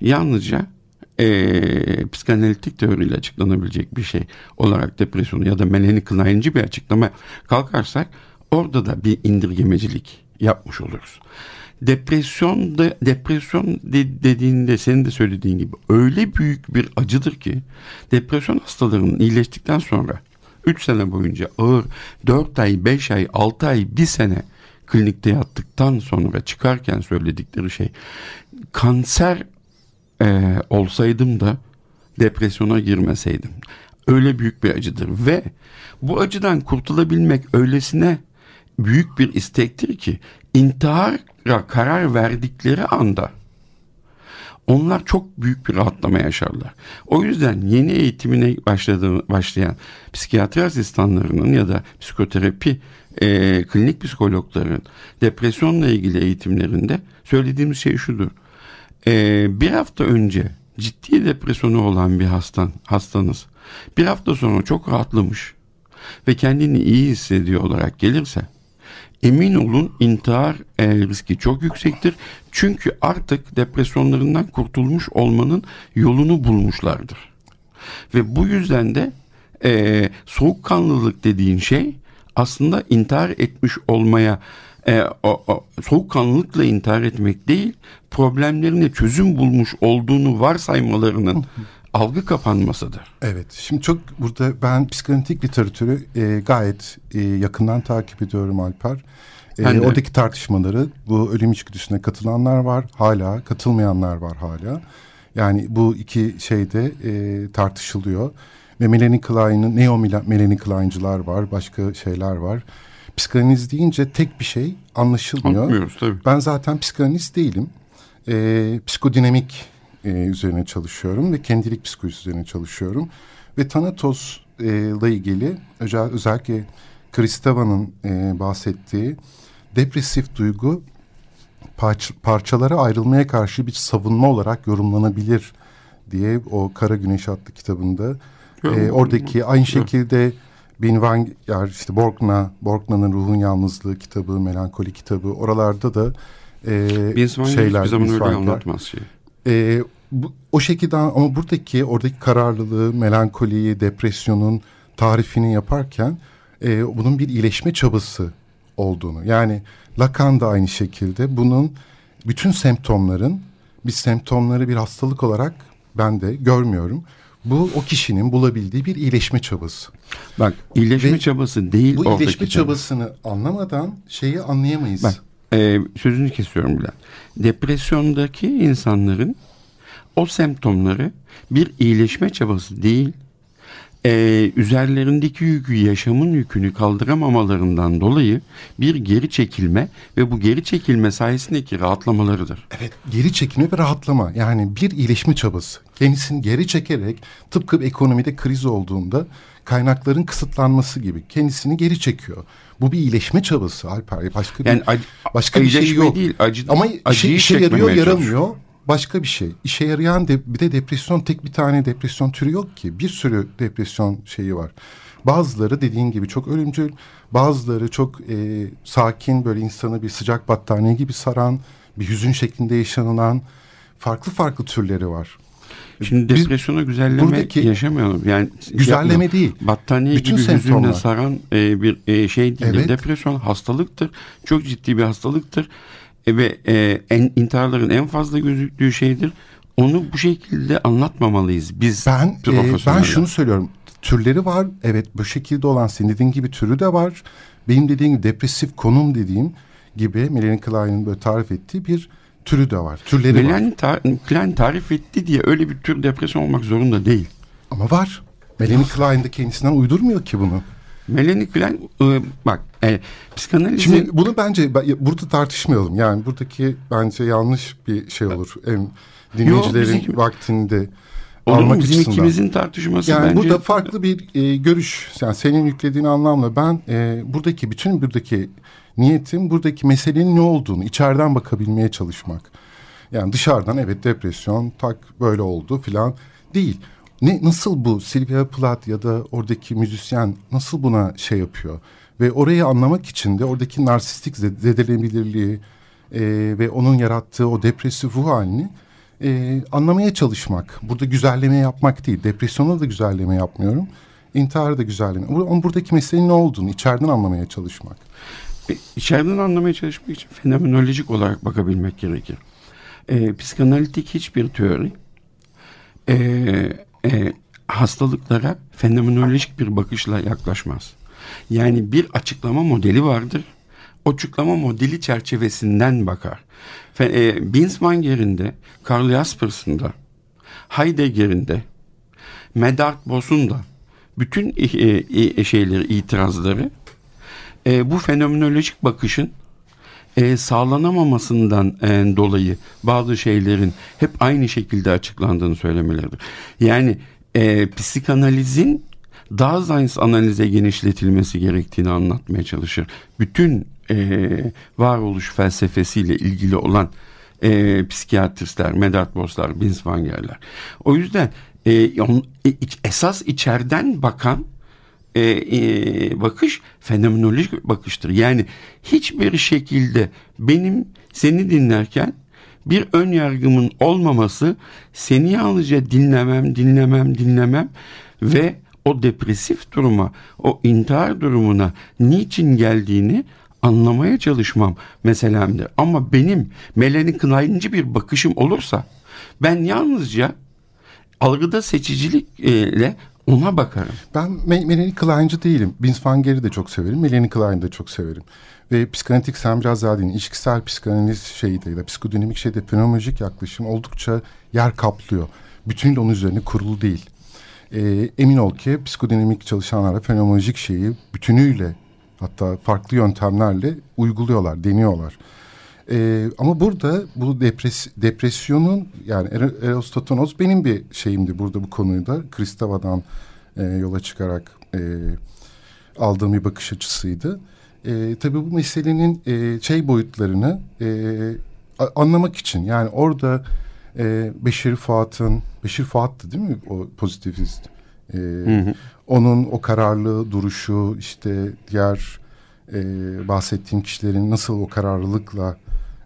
Yalnızca e, psikanalitik teoriyle açıklanabilecek bir şey olarak depresyonu ya da Melanie Klein'ci bir açıklama kalkarsak orada da bir indirgemecilik yapmış oluruz depresyon da depresyon de, dediğinde senin de söylediğin gibi öyle büyük bir acıdır ki depresyon hastalarının iyileştikten sonra 3 sene boyunca ağır 4 ay 5 ay 6 ay 1 sene klinikte yattıktan sonra çıkarken söyledikleri şey kanser e, olsaydım da depresyona girmeseydim. Öyle büyük bir acıdır ve bu acıdan kurtulabilmek öylesine büyük bir istektir ki intihara karar verdikleri anda onlar çok büyük bir rahatlama yaşarlar. O yüzden yeni eğitimine başladığı, başlayan psikiyatri asistanlarının ya da psikoterapi e, klinik psikologların depresyonla ilgili eğitimlerinde söylediğimiz şey şudur. E, bir hafta önce ciddi depresyonu olan bir hastan, hastanız bir hafta sonra çok rahatlamış ve kendini iyi hissediyor olarak gelirse emin olun intihar e, riski çok yüksektir. Çünkü artık depresyonlarından kurtulmuş olmanın yolunu bulmuşlardır. Ve bu yüzden de e, soğukkanlılık dediğin şey aslında intihar etmiş olmaya e, o, o, soğukkanlılıkla intihar etmek değil problemlerine çözüm bulmuş olduğunu varsaymalarının algı kapanmasıdır. Evet. Şimdi çok burada ben psikanalitik literatürü e, gayet e, yakından takip ediyorum Alper. E, oradaki tartışmaları bu ölüm içgüdüsüne katılanlar var hala katılmayanlar var hala. Yani bu iki şeyde e, tartışılıyor. Ve Melanie Klein'in, neo Melanie Klein'cılar var, başka şeyler var. Psikanaliz deyince tek bir şey anlaşılmıyor. Anlamıyoruz tabii. Ben zaten psikanalist değilim. E, psikodinamik e, üzerine çalışıyorum ve kendilik psikolojisi üzerine çalışıyorum. Ve Thanatos e, ilgili özel, özellikle Kristava'nın e, bahsettiği depresif duygu parç, parçalara ayrılmaya karşı bir savunma olarak yorumlanabilir diye o Kara Güneş adlı kitabında e, oradaki aynı şekilde Bin Van yani işte Borgna, Borgna'nın Ruhun Yalnızlığı kitabı, Melankoli kitabı oralarda da e, şeyler. hiçbir zaman öyle anlatmaz şey. E, bu, o şekilde ama buradaki oradaki kararlılığı, melankoliyi, depresyonun tarifini yaparken e, bunun bir iyileşme çabası olduğunu. Yani Lacan da aynı şekilde bunun bütün semptomların bir semptomları bir hastalık olarak ben de görmüyorum. Bu o kişinin bulabildiği bir iyileşme çabası. Bak iyileşme Ve çabası değil Bu iyileşme çaba. çabasını anlamadan şeyi anlayamayız. Bak e, sözünü kesiyorum Bülent. Depresyondaki insanların o semptomları bir iyileşme çabası değil, e, üzerlerindeki yükü, yaşamın yükünü kaldıramamalarından dolayı bir geri çekilme ve bu geri çekilme sayesindeki rahatlamalarıdır. Evet, geri çekilme ve rahatlama. Yani bir iyileşme çabası. Kendisini geri çekerek tıpkı ekonomide kriz olduğunda kaynakların kısıtlanması gibi kendisini geri çekiyor. Bu bir iyileşme çabası Alper. Başka bir, Yani acı, başka bir şey yok. değil, acı, Ama işe, işe yarıyor yaramıyor. Başka bir şey. İşe yarayan de, bir de depresyon tek bir tane depresyon türü yok ki. Bir sürü depresyon şeyi var. Bazıları dediğin gibi çok ölümcül. Bazıları çok e, sakin böyle insanı bir sıcak battaniye gibi saran bir hüzün şeklinde yaşanılan farklı farklı türleri var. Şimdi depresyona güzelleme buradaki- yaşamayalım. Yani Güzelleme yapmayalım. değil. Battaniye Bütün gibi semptomlar. saran e, bir e, şey değil. Evet. Depresyon hastalıktır. Çok ciddi bir hastalıktır. E, ve e, en, intiharların en fazla gözüktüğü şeydir. Onu bu şekilde anlatmamalıyız biz Ben e, ben şunu söylüyorum. Türleri var. Evet bu şekilde olan senin dediğin gibi türü de var. Benim dediğim depresif konum dediğim gibi Melanie Klein'in böyle tarif ettiği bir türü de var. Türleri var. Melanie ta- Klein tarif etti diye öyle bir tür depresyon olmak zorunda değil. Ama var. Melanie Klein de kendisinden uydurmuyor ki bunu. Melanie Klein e, bak e, psikanalizin Şimdi bunu bence ben- burada tartışmayalım. Yani buradaki bence yanlış bir şey olur. Hem dinleyicilerin bizim- vaktinde olur mu? almak Bizim açısından. ikimizin tartışması Yani bence burada farklı bir e, görüş. Yani senin yüklediğin anlamla ben e, buradaki bütün buradaki niyetim buradaki meselenin ne olduğunu içeriden bakabilmeye çalışmak. Yani dışarıdan evet depresyon tak böyle oldu filan değil. Ne nasıl bu Sylvia Plath ya da oradaki müzisyen nasıl buna şey yapıyor? Ve orayı anlamak için de oradaki narsistik zed- zedelenabilirliği e, ve onun yarattığı o depresif ruh halini e, anlamaya çalışmak. Burada güzelleme yapmak değil. Depresyona da güzelleme yapmıyorum. İntiharı da güzelleme. Ama buradaki meselenin ne olduğunu içeriden anlamaya çalışmak. E, içeriden anlamaya çalışmak için fenomenolojik olarak bakabilmek gerekir. E, psikanalitik hiçbir teori e, e, hastalıklara fenomenolojik bir bakışla yaklaşmaz. Yani bir açıklama modeli vardır. Açıklama modeli çerçevesinden bakar. E, Binswanger'in de, Karl Jaspers'ın da, Heidegger'in de, Medard Boss'un da bütün e, e, şeyleri, itirazları e, bu fenomenolojik bakışın e, sağlanamamasından e, dolayı bazı şeylerin hep aynı şekilde açıklandığını söylemeleridir. Yani e, psikanalizin Daseins analize genişletilmesi gerektiğini anlatmaya çalışır. Bütün e, varoluş felsefesiyle ilgili olan e, psikiyatristler, Medard Boss'lar, Binswanger'ler. O yüzden e, on, e, esas içeriden bakan e, e, bakış fenomenolojik bakıştır. Yani hiçbir şekilde benim seni dinlerken bir ön yargımın olmaması seni yalnızca dinlemem, dinlemem, dinlemem ve o depresif duruma, o intihar durumuna niçin geldiğini anlamaya çalışmam meselemdir. Ama benim Melanie Klein'ci bir bakışım olursa ben yalnızca algıda seçicilikle ona bakarım. Ben Me- Melanie Klein'ci değilim. Binswanger'i de çok severim. Melanie Klein'i de çok severim. Ve psikanalitik dedin. İlişkisel psikanaliz şeyi de ya da psikodinamik şeyde fenomenolojik yaklaşım oldukça yer kaplıyor. Bütünüyle onun üzerine kurulu değil. Ee, emin ol ki psikodinamik çalışanlar da fenomenolojik şeyi bütünüyle hatta farklı yöntemlerle uyguluyorlar, deniyorlar. Ee, ama burada bu depres depresyonun yani Er- Erostotonos benim bir şeyimdi burada bu konuyu da Kristava'dan e, yola çıkarak e, aldığım bir bakış açısıydı. E, tabii bu meselenin e, şey boyutlarını e, anlamak için yani orada e, Beşir Fuat'ın Beşir Fuat'tı değil mi o pozitivist? E, Onun o kararlı duruşu işte diğer e, bahsettiğim kişilerin nasıl o kararlılıkla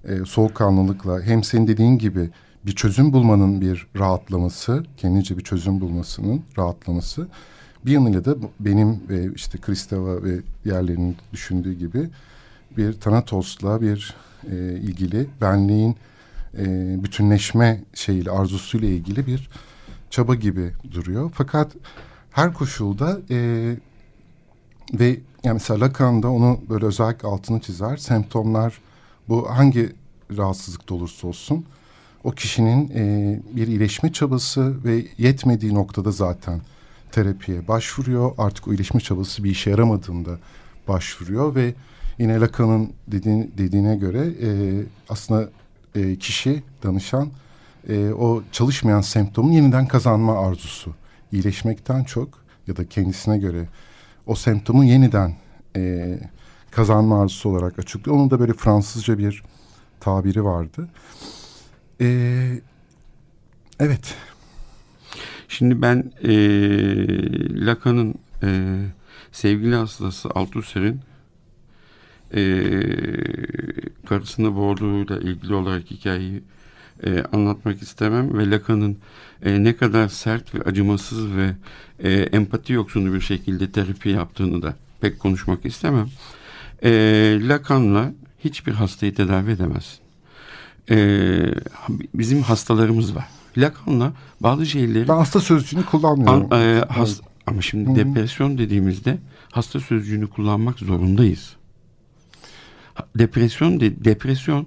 e, soğukkanlılıkla hem senin dediğin gibi bir çözüm bulmanın bir rahatlaması, kendince bir çözüm bulmasının rahatlaması. Bir yanıyla da benim ve işte Kristeva ve diğerlerinin düşündüğü gibi bir Thanatos'la bir e, ilgili benliğin e, bütünleşme şeyiyle arzusuyla ilgili bir çaba gibi duruyor. Fakat her koşulda e, ve yani mesela Lacan'da onu böyle özellikle altını çizer. Semptomlar bu hangi rahatsızlıkta olursa olsun o kişinin e, bir iyileşme çabası ve yetmediği noktada zaten terapiye başvuruyor. Artık o iyileşme çabası bir işe yaramadığında başvuruyor ve yine Lacan'ın dediğin, dediğine göre e, aslında e, kişi danışan e, o çalışmayan semptomun yeniden kazanma arzusu. İyileşmekten çok ya da kendisine göre o semptomun yeniden e, kazanma arzusu olarak açıklıyor. Onun da böyle Fransızca bir tabiri vardı. E, evet. Şimdi ben e, Lacan'ın e, sevgili hastası Althusser'in e, karısını boğduğuyla ilgili olarak hikayeyi e, anlatmak istemem ve Lacan'ın e, ne kadar sert ve acımasız ve e, empati yoksunu bir şekilde terapi yaptığını da pek konuşmak istemem. E, Lacan'la hiçbir hastayı tedavi edemezsin. E, bizim hastalarımız var. Lacan'la bazı şeyleri... Ben hasta sözcüğünü kullanmıyorum. An, e, has, ama şimdi Hı-hı. depresyon dediğimizde hasta sözcüğünü kullanmak zorundayız. Depresyon de, depresyon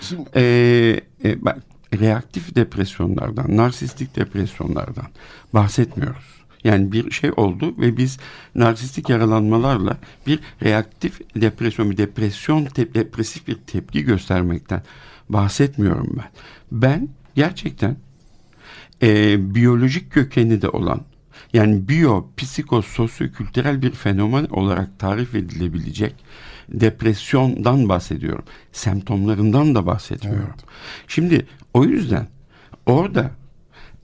Şimdi... e, e, bak, reaktif depresyonlardan, narsistik depresyonlardan bahsetmiyoruz. Yani bir şey oldu ve biz narsistik yaralanmalarla bir reaktif depresyon, bir depresyon, te, depresif bir tepki göstermekten bahsetmiyorum ben. Ben gerçekten e, biyolojik kökeni de olan yani biyo, psiko, sosyo-kültürel bir fenomen olarak tarif edilebilecek depresyondan bahsediyorum. Semptomlarından da bahsetmiyorum. Evet. Şimdi o yüzden orada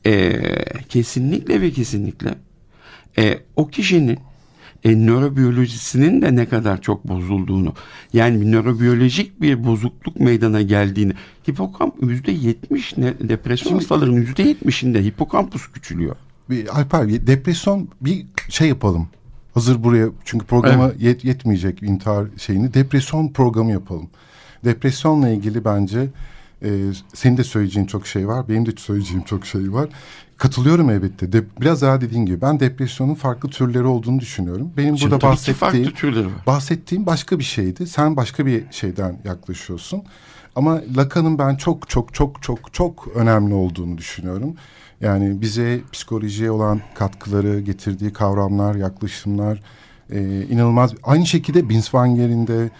e, kesinlikle ve kesinlikle e, o kişinin e, nörobiyolojisinin de ne kadar çok bozulduğunu yani nörobiyolojik bir bozukluk meydana geldiğini hipokamp yüzde yetmiş depresyon hastalarının yüzde yetmişinde hipokampus küçülüyor. Bir, Alper depresyon bir şey yapalım. Hazır buraya çünkü programa evet. yet, yetmeyecek intihar şeyini depresyon programı yapalım. Depresyonla ilgili bence e, senin de söyleyeceğin çok şey var. Benim de söyleyeceğim çok şey var. Katılıyorum elbette. De, biraz daha dediğin gibi ben depresyonun farklı türleri olduğunu düşünüyorum. Benim Şimdi burada bahsettiğim bahsettiğim başka bir şeydi. Sen başka bir şeyden yaklaşıyorsun. Ama Lacan'ın ben çok çok çok çok çok önemli olduğunu düşünüyorum. Yani bize psikolojiye olan katkıları, getirdiği kavramlar, yaklaşımlar e, inanılmaz. Aynı şekilde Binswanger'in de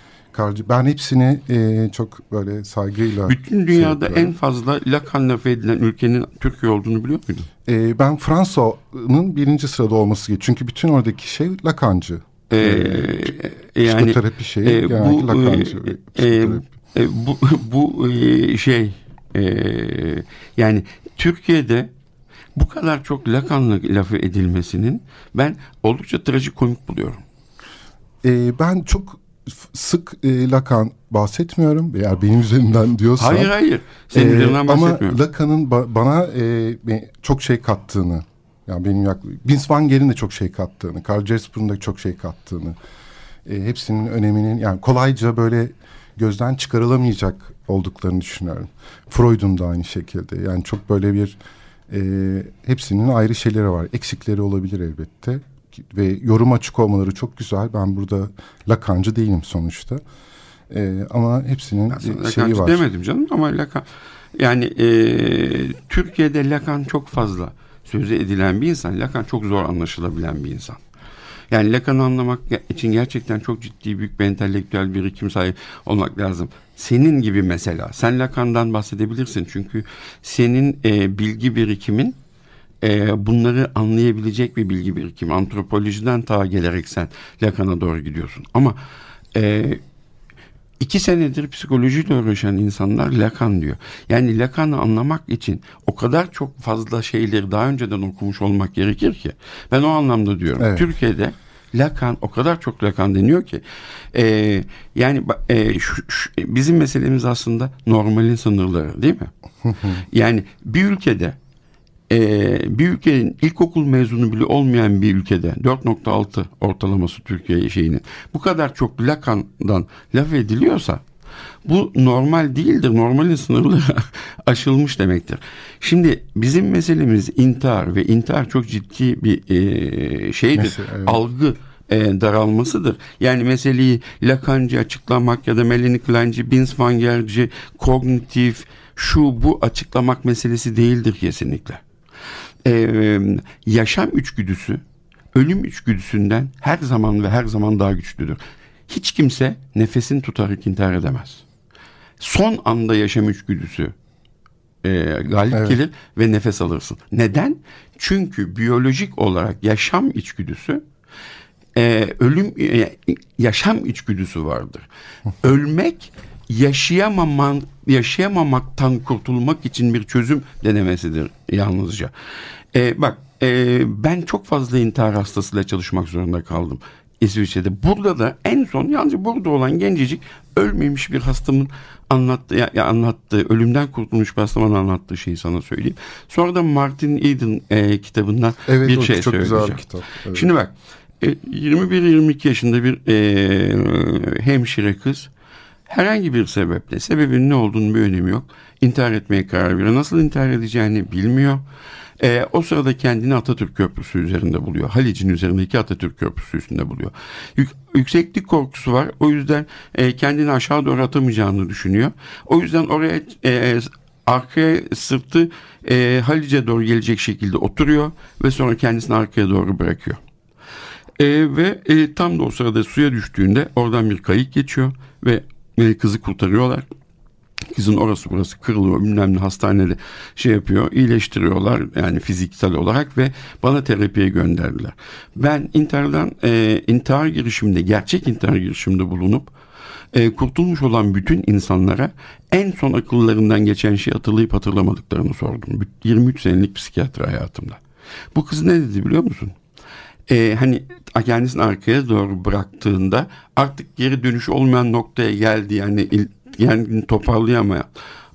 ben hepsini e, çok böyle saygıyla... Bütün dünyada en fazla Lacan lafı edilen ülkenin Türkiye olduğunu biliyor muydun? E, ben Fransa'nın birinci sırada olması gerekiyor. Çünkü bütün oradaki şey Lacancı. Ee, e, yani, psikoterapi şeyi e, bu, Lacancı. E, e, bu, bu e, şey e, yani Türkiye'de bu kadar çok Lacan'la lafı edilmesinin ben oldukça trajikomik buluyorum. E, ben çok sık e, Lacan bahsetmiyorum eğer benim üzerimden diyorsan. Hayır hayır. Senin e, üzerinden bahsetmiyorum. Ama Lacan'ın ba bana e, çok şey kattığını yani benim yak Vince Van Gel'in de çok şey kattığını, Carl Jasper'ın da çok şey kattığını, e, hepsinin öneminin yani kolayca böyle gözden çıkarılamayacak olduklarını düşünüyorum. Freud'un da aynı şekilde. Yani çok böyle bir e, hepsinin ayrı şeyleri var. Eksikleri olabilir elbette ve yorum açık olmaları çok güzel. Ben burada Lacancı değilim sonuçta. E, ama hepsinin Aslında şeyi var. demedim canım ama Lacan yani e, Türkiye'de Lacan çok fazla sözü edilen bir insan. Lacan çok zor anlaşılabilen bir insan. Yani Lacan'ı anlamak için gerçekten çok ciddi büyük bir entelektüel birikim sahip olmak lazım. Senin gibi mesela sen Lacan'dan bahsedebilirsin çünkü senin e, bilgi birikimin e, bunları anlayabilecek bir bilgi birikimi. Antropolojiden ta gelerek sen Lacan'a doğru gidiyorsun. Ama e, iki senedir psikolojiyle uğraşan insanlar Lacan diyor. Yani Lacan'ı anlamak için o kadar çok fazla şeyleri daha önceden okumuş olmak gerekir ki. Ben o anlamda diyorum. Evet. Türkiye'de Lacan o kadar çok Lacan deniyor ki e, yani e, şu, şu, bizim meselemiz aslında normalin sınırları değil mi? yani bir ülkede e, bir ülkenin ilkokul mezunu bile olmayan bir ülkede 4.6 ortalaması Türkiye şeyinin bu kadar çok Lacan'dan laf ediliyorsa Bu normal değildir. Normalin sınırları aşılmış demektir. Şimdi bizim meselemiz intihar ve intihar çok ciddi bir e, şeydir. Mesela, evet. Algı e, daralmasıdır. Yani meseleyi Lacan'cı açıklamak ya da Melanie Klein'ci, Binswanger'ci, kognitif, şu bu açıklamak meselesi değildir kesinlikle. Ee, yaşam içgüdüsü ölüm içgüdüsünden her zaman ve her zaman daha güçlüdür. Hiç kimse nefesini tutarak intihar edemez. Son anda yaşam içgüdüsü e, galip evet. gelir ve nefes alırsın. Neden? Çünkü biyolojik olarak yaşam içgüdüsü e, ölüm e, yaşam içgüdüsü vardır. Ölmek yaşayamaman yaşayamamaktan kurtulmak için bir çözüm denemesidir yalnızca. E, bak e, ben çok fazla intihar hastasıyla çalışmak zorunda kaldım. İsviçre'de. Burada da en son yalnızca burada olan gencecik ölmemiş bir hastamın anlattığı, ya, ya anlattığı ölümden kurtulmuş bir hastamın anlattığı şeyi sana söyleyeyim. Sonra da Martin Eden e, kitabından evet, bir şey çok söyleyeceğim. Güzel bir kitap. Evet. Şimdi bak e, 21-22 yaşında bir e, hemşire kız herhangi bir sebeple sebebin ne olduğunu bir önemi yok. İntihar etmeye karar veriyor. Nasıl intihar edeceğini bilmiyor. E, o sırada kendini Atatürk Köprüsü üzerinde buluyor. Halic'in üzerindeki Atatürk Köprüsü üstünde buluyor. Yük, yükseklik korkusu var. O yüzden e, kendini aşağı doğru atamayacağını düşünüyor. O yüzden oraya e, arkaya sırtı e, Halic'e doğru gelecek şekilde oturuyor ve sonra kendisini arkaya doğru bırakıyor. E, ve e, tam da o sırada suya düştüğünde oradan bir kayık geçiyor ve e, kızı kurtarıyorlar. Kızın orası burası kırılıyor bilmem ne hastanede şey yapıyor iyileştiriyorlar yani fiziksel olarak ve bana terapiye gönderdiler. Ben intihardan e, intihar girişiminde gerçek intihar girişiminde bulunup e, kurtulmuş olan bütün insanlara en son akıllarından geçen şeyi hatırlayıp hatırlamadıklarını sordum. 23 senelik psikiyatri hayatımda. Bu kız ne dedi biliyor musun? Ee, hani kendisini arkaya doğru bıraktığında artık geri dönüş olmayan noktaya geldi yani yani toparlayamayan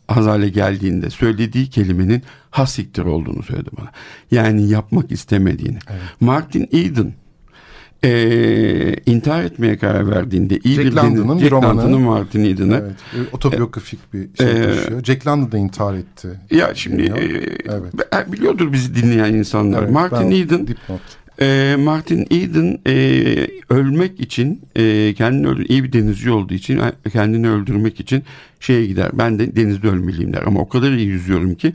az hale geldiğinde söylediği kelimenin hasiktir olduğunu söyledi bana. Yani yapmak istemediğini. Evet. Martin Eden e, intihar etmeye karar verdiğinde iyi Jack bir London'un Jack London'un Martin Eden'ı evet, otobiyografik bir şey e, taşıyor. Jack London da intihar etti. Ya şimdi e, evet. biliyordur bizi dinleyen insanlar. Evet, Martin Eden dipnot e, Martin Eden e, ölmek için e, kendini öldür iyi bir denizci olduğu için kendini öldürmek için şeye gider. Ben de denizde ölmeliyim der ama o kadar iyi yüzüyorum ki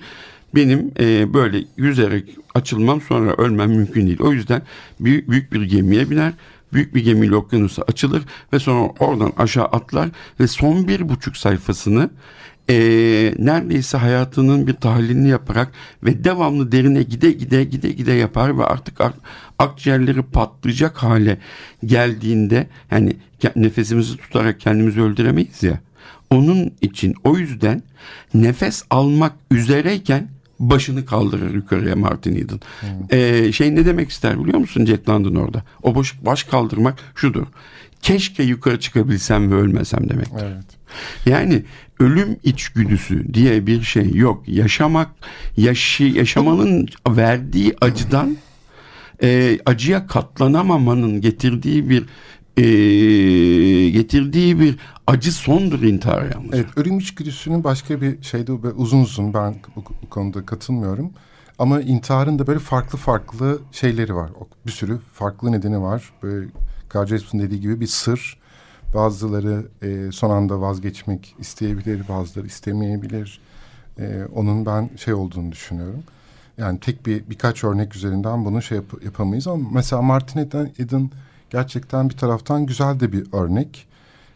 benim e, böyle yüzerek açılmam sonra ölmem mümkün değil. O yüzden büyük, büyük bir gemiye biner. Büyük bir gemiyle okyanusa açılır ve sonra oradan aşağı atlar ve son bir buçuk sayfasını e, neredeyse hayatının bir tahlilini yaparak ve devamlı derine gide gide gide gide yapar ve artık ak, akciğerleri patlayacak hale geldiğinde yani nefesimizi tutarak kendimizi öldüremeyiz ya. Onun için o yüzden nefes almak üzereyken başını kaldırır yukarıya Martin Eden. Hmm. Ee, şey ne demek ister biliyor musun Jack London orada? O baş, baş kaldırmak şudur. Keşke yukarı çıkabilsem ve ölmesem demektir. Evet. Yani ölüm içgüdüsü diye bir şey yok. Yaşamak, yaşı, yaşamanın verdiği acıdan e, acıya katlanamamanın getirdiği bir e, getirdiği bir acı sondur intihar yalnız. Evet, ölüm içgüdüsünün başka bir şeyde uzun uzun ben bu, bu konuda katılmıyorum. Ama intiharın da böyle farklı farklı şeyleri var. Bir sürü farklı nedeni var. Böyle Carl dediği gibi bir sır Bazıları e, son anda vazgeçmek isteyebilir, bazıları istemeyebilir. E, onun ben şey olduğunu düşünüyorum. Yani tek bir birkaç örnek üzerinden bunu şey yap, yapamayız ama mesela Martin Eden gerçekten bir taraftan güzel de bir örnek.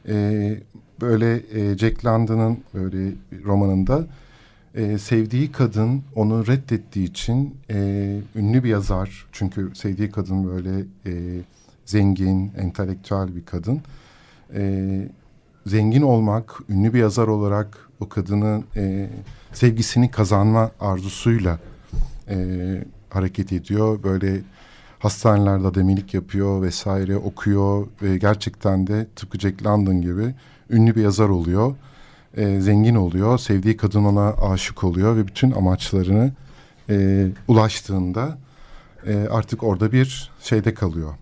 E, böyle e, Jack London'ın böyle romanında e, sevdiği kadın onu reddettiği için e, ünlü bir yazar çünkü sevdiği kadın böyle e, zengin, entelektüel bir kadın e, zengin olmak, ünlü bir yazar olarak o kadının e, sevgisini kazanma arzusuyla e, hareket ediyor. Böyle hastanelerde demelik yapıyor vesaire okuyor ve gerçekten de tıpkı Jack London gibi ünlü bir yazar oluyor. E, zengin oluyor, sevdiği kadın ona aşık oluyor ve bütün amaçlarını e, ulaştığında e, artık orada bir şeyde kalıyor.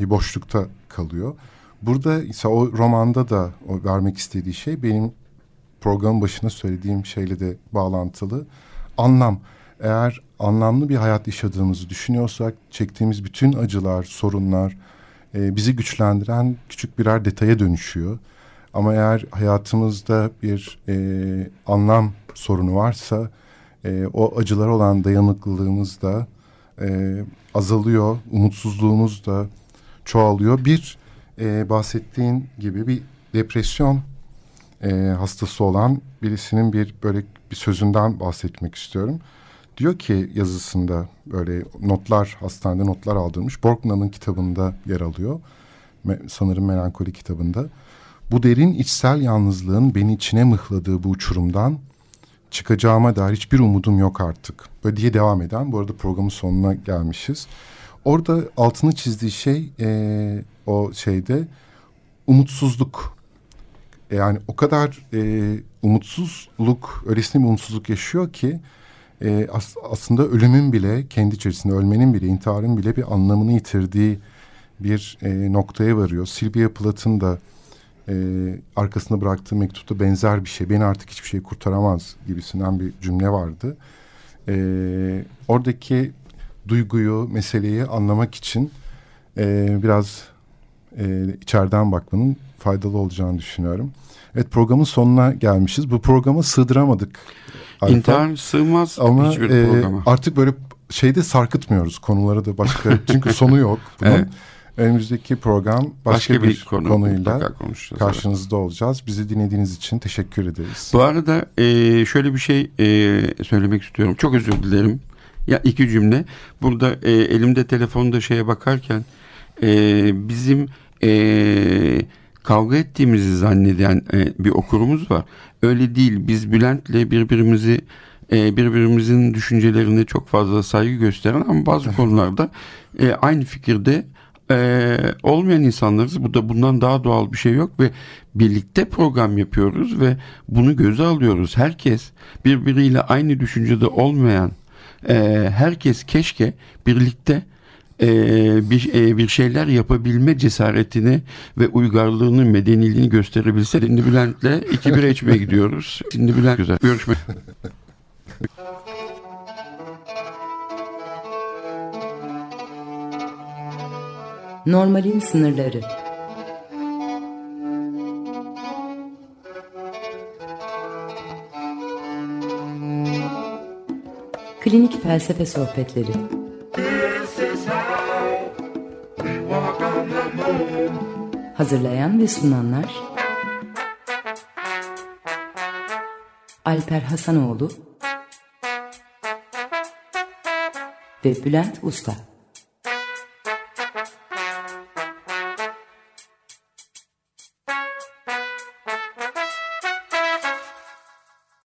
Bir boşlukta kalıyor. Burada ise o romanda da o vermek istediği şey benim programın başına söylediğim şeyle de bağlantılı. Anlam. Eğer anlamlı bir hayat yaşadığımızı düşünüyorsak çektiğimiz bütün acılar, sorunlar e, bizi güçlendiren küçük birer detaya dönüşüyor. Ama eğer hayatımızda bir e, anlam sorunu varsa e, o acılar olan dayanıklılığımız da e, azalıyor, umutsuzluğumuz da çoğalıyor. Bir e, bahsettiğin gibi bir depresyon e, hastası olan birisinin bir böyle bir sözünden bahsetmek istiyorum. Diyor ki yazısında böyle notlar hastanede notlar aldırmış. Borkman'ın kitabında yer alıyor. Me, sanırım Melankoli kitabında. Bu derin içsel yalnızlığın beni içine mıhladığı bu uçurumdan çıkacağıma dair hiçbir umudum yok artık. Böyle diye devam eden. Bu arada programın sonuna gelmişiz. Orada altını çizdiği şey e, o şeyde umutsuzluk. Yani o kadar e, umutsuzluk, öylesine bir umutsuzluk yaşıyor ki e, as, aslında ölümün bile kendi içerisinde ölmenin bile intiharın bile bir anlamını yitirdiği bir e, noktaya varıyor. Sylvia Plath'ın da e, arkasında bıraktığı mektupta benzer bir şey. Beni artık hiçbir şey kurtaramaz gibisinden bir cümle vardı. E, oradaki duyguyu, meseleyi anlamak için e, biraz e, içeriden bakmanın faydalı olacağını düşünüyorum. Evet programın sonuna gelmişiz. Bu programa sığdıramadık. Alfa. İntihar sığmaz Ama hiçbir e, programa. Artık böyle şeyde sarkıtmıyoruz konuları da başka. çünkü sonu yok. Bunun. Evet. Önümüzdeki program başka, başka bir, bir konu, konuyla karşınızda evet. olacağız. Bizi dinlediğiniz için teşekkür ederiz. Bu arada e, şöyle bir şey e, söylemek istiyorum. Çok özür dilerim. Ya iki cümle. Burada e, elimde telefonda şeye bakarken e, bizim e, kavga ettiğimizi zanneden e, bir okurumuz var. Öyle değil. Biz Bülent'le birbirimizi e, birbirimizin düşüncelerine çok fazla saygı gösteren ama bazı konularda e, aynı fikirde e, olmayan insanlarız. Bu da bundan daha doğal bir şey yok ve birlikte program yapıyoruz ve bunu göze alıyoruz. Herkes birbiriyle aynı düşüncede olmayan e, herkes keşke birlikte e, bir e, bir şeyler yapabilme cesaretini ve uygarlığını, medeniliğini gösterebilse. Şimdi Bülent'le iki bir içmeye gidiyoruz. Şimdi Bülent güzel. Görüşmek Normalin sınırları Klinik Felsefe Sohbetleri. Hazırlayan ve sunanlar Alper Hasanoğlu ve Bülent Usta